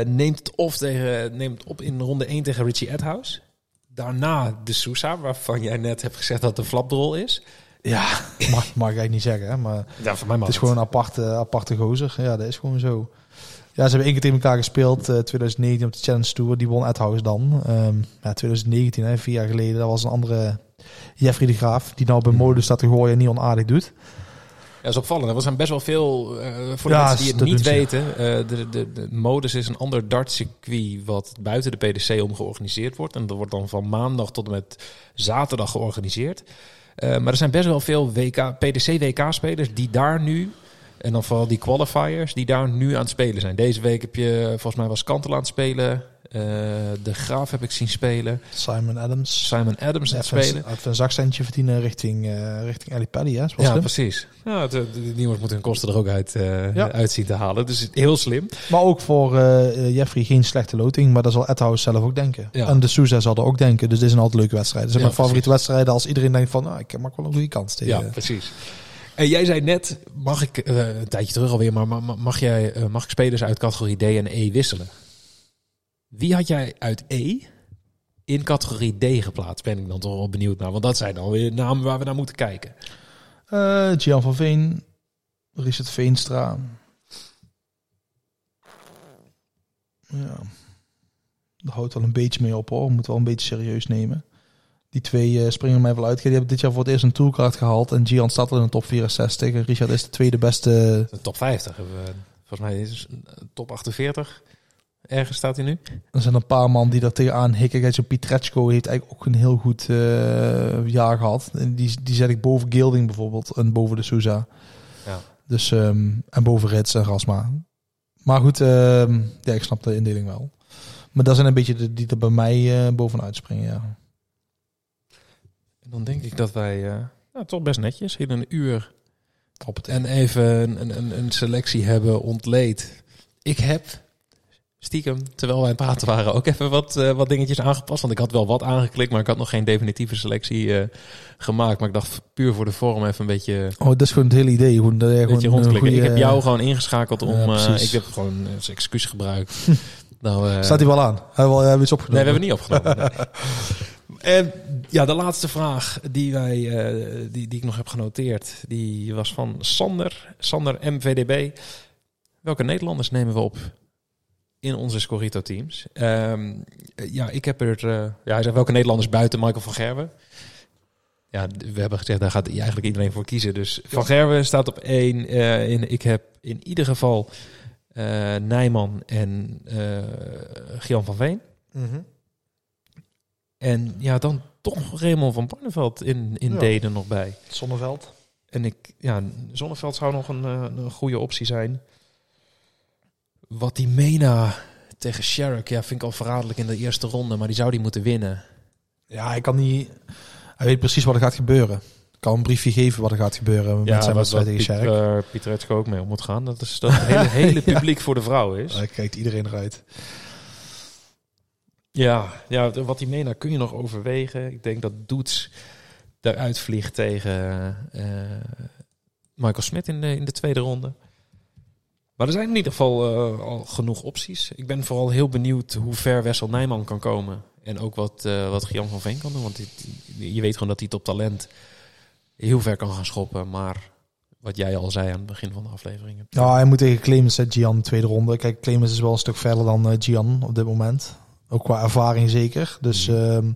Neemt, het op tegen, neemt het op in ronde 1 tegen Richie Edhouse. Daarna de Sousa, waarvan jij net hebt gezegd dat het een flapdrol is. Ja, mag, mag ik eigenlijk niet zeggen. Hè, maar Ja, voor mij mag het is gewoon een aparte, aparte gozer. Ja, dat is gewoon zo. Ja, ze hebben één keer tegen elkaar gespeeld. eh 2019 op de Challenge Tour. Die won Edhouse dan. Ehm, ja, 2019, hè, vier jaar geleden. Dat was een andere Jeffrey de Graaf. Die nou bij Modus staat te gooien en niet onaardig doet. Ja, dat is opvallend. Er zijn best wel veel, eh, voor de Ja, mensen die het niet weten, eh, de, de, de Modus is een ander dartcircuit wat buiten de PDC om georganiseerd wordt. En dat wordt dan van maandag tot en met zaterdag georganiseerd. Eh, maar er zijn best wel veel WK, PDC-WK-spelers die daar nu, en dan vooral die qualifiers, die daar nu aan het spelen zijn. Deze week heb je, volgens mij was Kantel aan het spelen. Eh, de Graaf heb ik zien spelen. Simon Adams. Simon Adams aan het spelen. even een zakcentje verdienen richting, eh richting Ali Paddy. Hè? Ja, precies. Ja, de, moeten hun kosten er ook uit, eh Ja. uit zien te halen. Dus heel slim. Maar ook voor Jeffrey geen slechte loting. Maar dat zal Edhouse zelf ook denken. Ja. En de Souza zal er ook denken. Dus dit is een altijd leuke wedstrijd. Dus Ja, mijn favoriete wedstrijden als iedereen denkt van... Nou, ik maak wel een goede kans tegen. Ja, precies. En jij zei net, mag ik, eh, een tijdje terug alweer, maar ma- ma- mag, jij, eh, mag ik spelers uit categorie D en E wisselen? Wie had jij uit E in categorie D geplaatst? Ben ik dan toch wel benieuwd naar. Want dat zijn dan weer namen waar we naar moeten kijken. Eh, Gian van Veen. Richard Veenstra. Ja. Daar houdt wel een beetje mee op hoor. Moet wel een beetje serieus nemen. Die twee eh, springen mij wel uit. Die hebben dit jaar voor het eerst een toolcard gehaald. En Gian staat al in de top 64. En Richard is de tweede beste. De top 50 hebben we. Volgens mij is het top 48. Ergens staat hij nu. Er zijn een paar man die er tegenaan hikken. Zo'n Pietreczko heeft eigenlijk ook een heel goed eh, jaar gehad. En die, die zet ik boven Gilding bijvoorbeeld. En boven de Souza. Ja. Dus, ehm, en boven Rits en Rasma. Maar goed, ehm, ja, ik snap de indeling wel. Maar dat zijn een beetje de die er bij mij eh, bovenuit springen, ja. Dan denk ik dat wij, eh, nou, toch best netjes, in een uur Op het en even een, een, een selectie hebben ontleed. Ik heb stiekem, terwijl wij aan het praten waren, ook even wat, eh, wat dingetjes aangepast. Want ik had wel wat aangeklikt, maar ik had nog geen definitieve selectie eh, gemaakt. Maar ik dacht puur voor de vorm even een beetje, Oh, dat is gewoon het hele idee. Gewoon, dat je een gewoon rondklikken. ik heb jou gewoon ingeschakeld om... Ja, eh, ik heb gewoon als excuus gebruikt. nou, eh, Staat hij wel aan? Hebben we al hebben we iets opgenomen? Nee, we hebben niet opgenomen. nee. En ja, de laatste vraag die, wij, eh, die, die ik nog heb genoteerd, die was van Sander. Sander MVDB. Welke Nederlanders nemen we op in onze Scorito-teams? Ehm, ja, ik heb er... eh, ja, hij zegt welke Nederlanders buiten Michael van Gerwen? Ja, we hebben gezegd, daar gaat eigenlijk iedereen voor kiezen. Dus Van Gerwen staat op één. eh, in, ik heb in ieder geval Nijman en eh Gian van Veen. Mhm. En ja, dan toch Raymond van Barneveld in, in Ja. Deden nog bij. Zonneveld. En ik, ja, Zonneveld zou nog een, eh, een goede optie zijn. Wat die Mena tegen Sherrick, ja, vind ik al verraderlijk in de eerste ronde, maar die zou die moeten winnen. Ja, hij kan niet... Hij weet precies wat er gaat gebeuren. Ik kan een briefje geven wat er gaat gebeuren met zijn wedstrijd tegen Piet, Sjerk. eh, Pieter Etsko ook mee om moet gaan. Dat is dat het hele, hele publiek voor de vrouw is. Daar kijkt iedereen eruit. Ja, ja, wat die Mena kun je nog overwegen. Ik denk dat Doets eruit vliegt tegen eh, Michael Smit in de, in de tweede ronde. Maar er zijn in ieder geval eh, al genoeg opties. Ik ben vooral heel benieuwd hoe ver Wessel Nijman kan komen. En ook wat, eh wat Gian van Veen kan doen. Want je weet gewoon dat hij top talent heel ver kan gaan schoppen. Maar wat jij al zei aan het begin van de aflevering. Ja, hij moet tegen Clemens, hè, Gian, de tweede ronde. Kijk, Clemens is wel een stuk verder dan Gian op dit moment. Ook qua ervaring zeker. Dus ehm,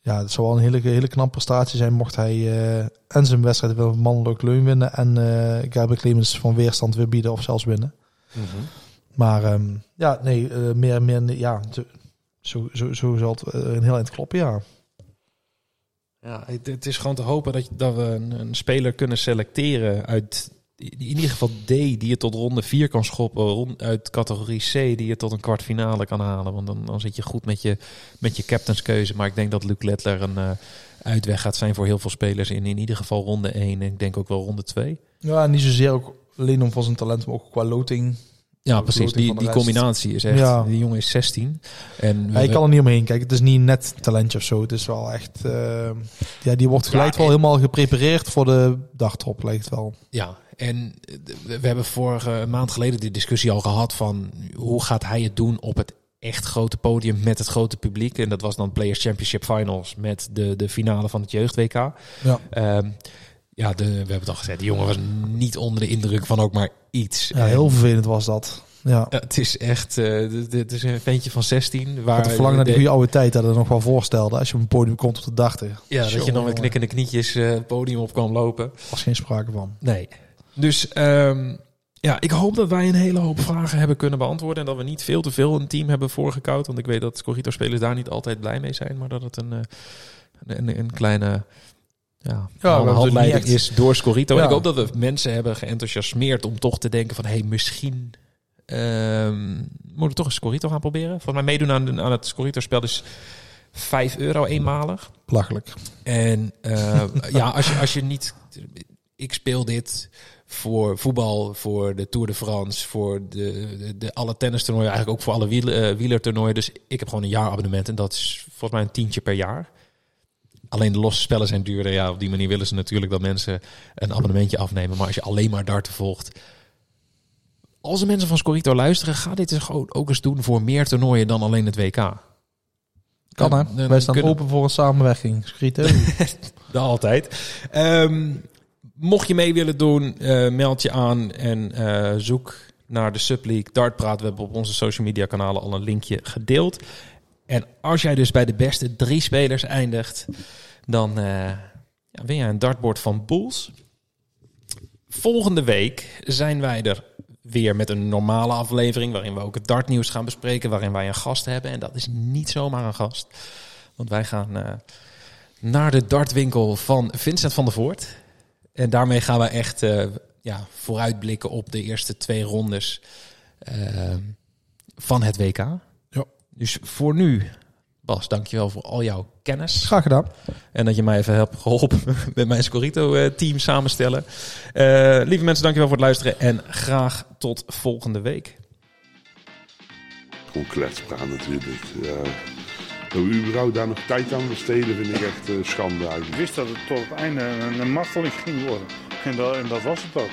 ja, het zou wel een hele, hele knappe prestatie zijn mocht hij eh, en zijn wedstrijd wel mannelijk leun winnen. En eh Gabriel Clemens van weerstand weer bieden of zelfs winnen. Mhm. Maar ehm, ja, nee, eh, meer, meer, ja, zo, zo, zo, zal het een heel eind kloppen, ja. Ja, het, het is gewoon te hopen dat, dat we een, een speler kunnen selecteren uit in ieder geval D die je tot ronde 4 kan schoppen, rond, uit categorie C die je tot een kwartfinale kan halen. Want dan, dan zit je goed met je, met je captainskeuze. Maar ik denk dat Luc Lettler een eh, uitweg gaat zijn voor heel veel spelers in in ieder geval ronde 1 en ik denk ook wel ronde 2. Ja, niet zozeer ook alleen om van zijn talent, maar ook qua loting. Ja, Ook precies. loting Die, die combinatie is echt. Ja. Die jongen is 16. En we- Hij kan er niet omheen. Kijk, het is niet net talentje of zo. Het is wel echt... eh, ja, die wordt gelijk Ja, wel helemaal geprepareerd voor de dagtop, lijkt wel. Ja, en eh, we hebben vorige maand geleden die discussie al gehad van hoe gaat hij het doen op het echt grote podium met het grote publiek. En dat was dan Players Championship Finals met de, de finale van het jeugd WK. Ja. Ehm, ja, de, we hebben het al gezegd, die jongen was niet onder de indruk van ook maar iets. Ja, heel vervelend was dat. Ja. Ja, het is echt, eh, dit- is een ventje van 16. Waar te verlangen naar die de- goede oude tijd dat er nog wel voorstelde. Als je op een podium komt op de dachte. Ja, dat je dan met knikkende knietjes eh, het podium op kan lopen. was geen sprake van. Nee. Dus ehm, ja, ik hoop dat wij een hele hoop vragen hebben kunnen beantwoorden. En dat we niet veel te veel een team hebben voorgekoud. Want ik weet dat Scorrito-spelers daar niet altijd blij mee zijn. Maar dat het een, eh, een, een kleine ja, hebben het handleiding is door Scorrito. En Ja. ik hoop dat we mensen hebben geenthousiasmeerd om toch te denken van... hé, hey, misschien ehm, moeten we toch een Scorrito gaan proberen. Volgens mij meedoen aan, aan het Scorrito-spel is 5 euro eenmalig. Belachelijk. En eh, ja, als je, als je niet. Ik speel dit voor voetbal, voor de Tour de France, voor de, de, de alle tennistoernooien, eigenlijk ook voor alle wiel, eh, wielertoernooien. Dus ik heb gewoon een jaarabonnement en dat is volgens mij een tientje per jaar. Alleen de losse spellen zijn duurder. Ja, op die manier willen ze natuurlijk dat mensen een abonnementje afnemen. Maar als je alleen maar darten volgt. Als de mensen van Scorito luisteren, ga dit eens gewoon ook eens doen voor meer toernooien dan alleen het WK. Kan hè? Wij staan kunnen- open voor een samenwerking. Dat altijd. Ehm, mocht je mee willen doen, eh, meld je aan en eh, zoek naar de Subleague Dartpraat. We hebben op onze social media kanalen al een linkje gedeeld. En als jij dus bij de beste drie spelers eindigt, dan ja, win jij een dartboard van Bulls. Volgende week zijn wij er weer met een normale aflevering waarin we ook het dartnieuws gaan bespreken, waarin wij een gast hebben. En dat is niet zomaar een gast, want wij gaan naar de dartwinkel van Vincent van der Voort. En daarmee gaan we echt eh, ja, vooruitblikken op de eerste twee rondes eh, van het WK. Ja. Dus voor nu Bas, dankjewel voor al jouw kennis. Graag gedaan. En dat je mij even hebt geholpen met mijn Scorito-team samenstellen. Eh, lieve mensen, dankjewel voor het luisteren. En graag tot volgende week. Gewoon kletspraat natuurlijk. Ja. Dat we daar nog tijd aan besteden vind ik echt eh, schande Ik eigenlijk. wist dat het tot het einde een, een marteling ging worden. En dat, en dat was het ook.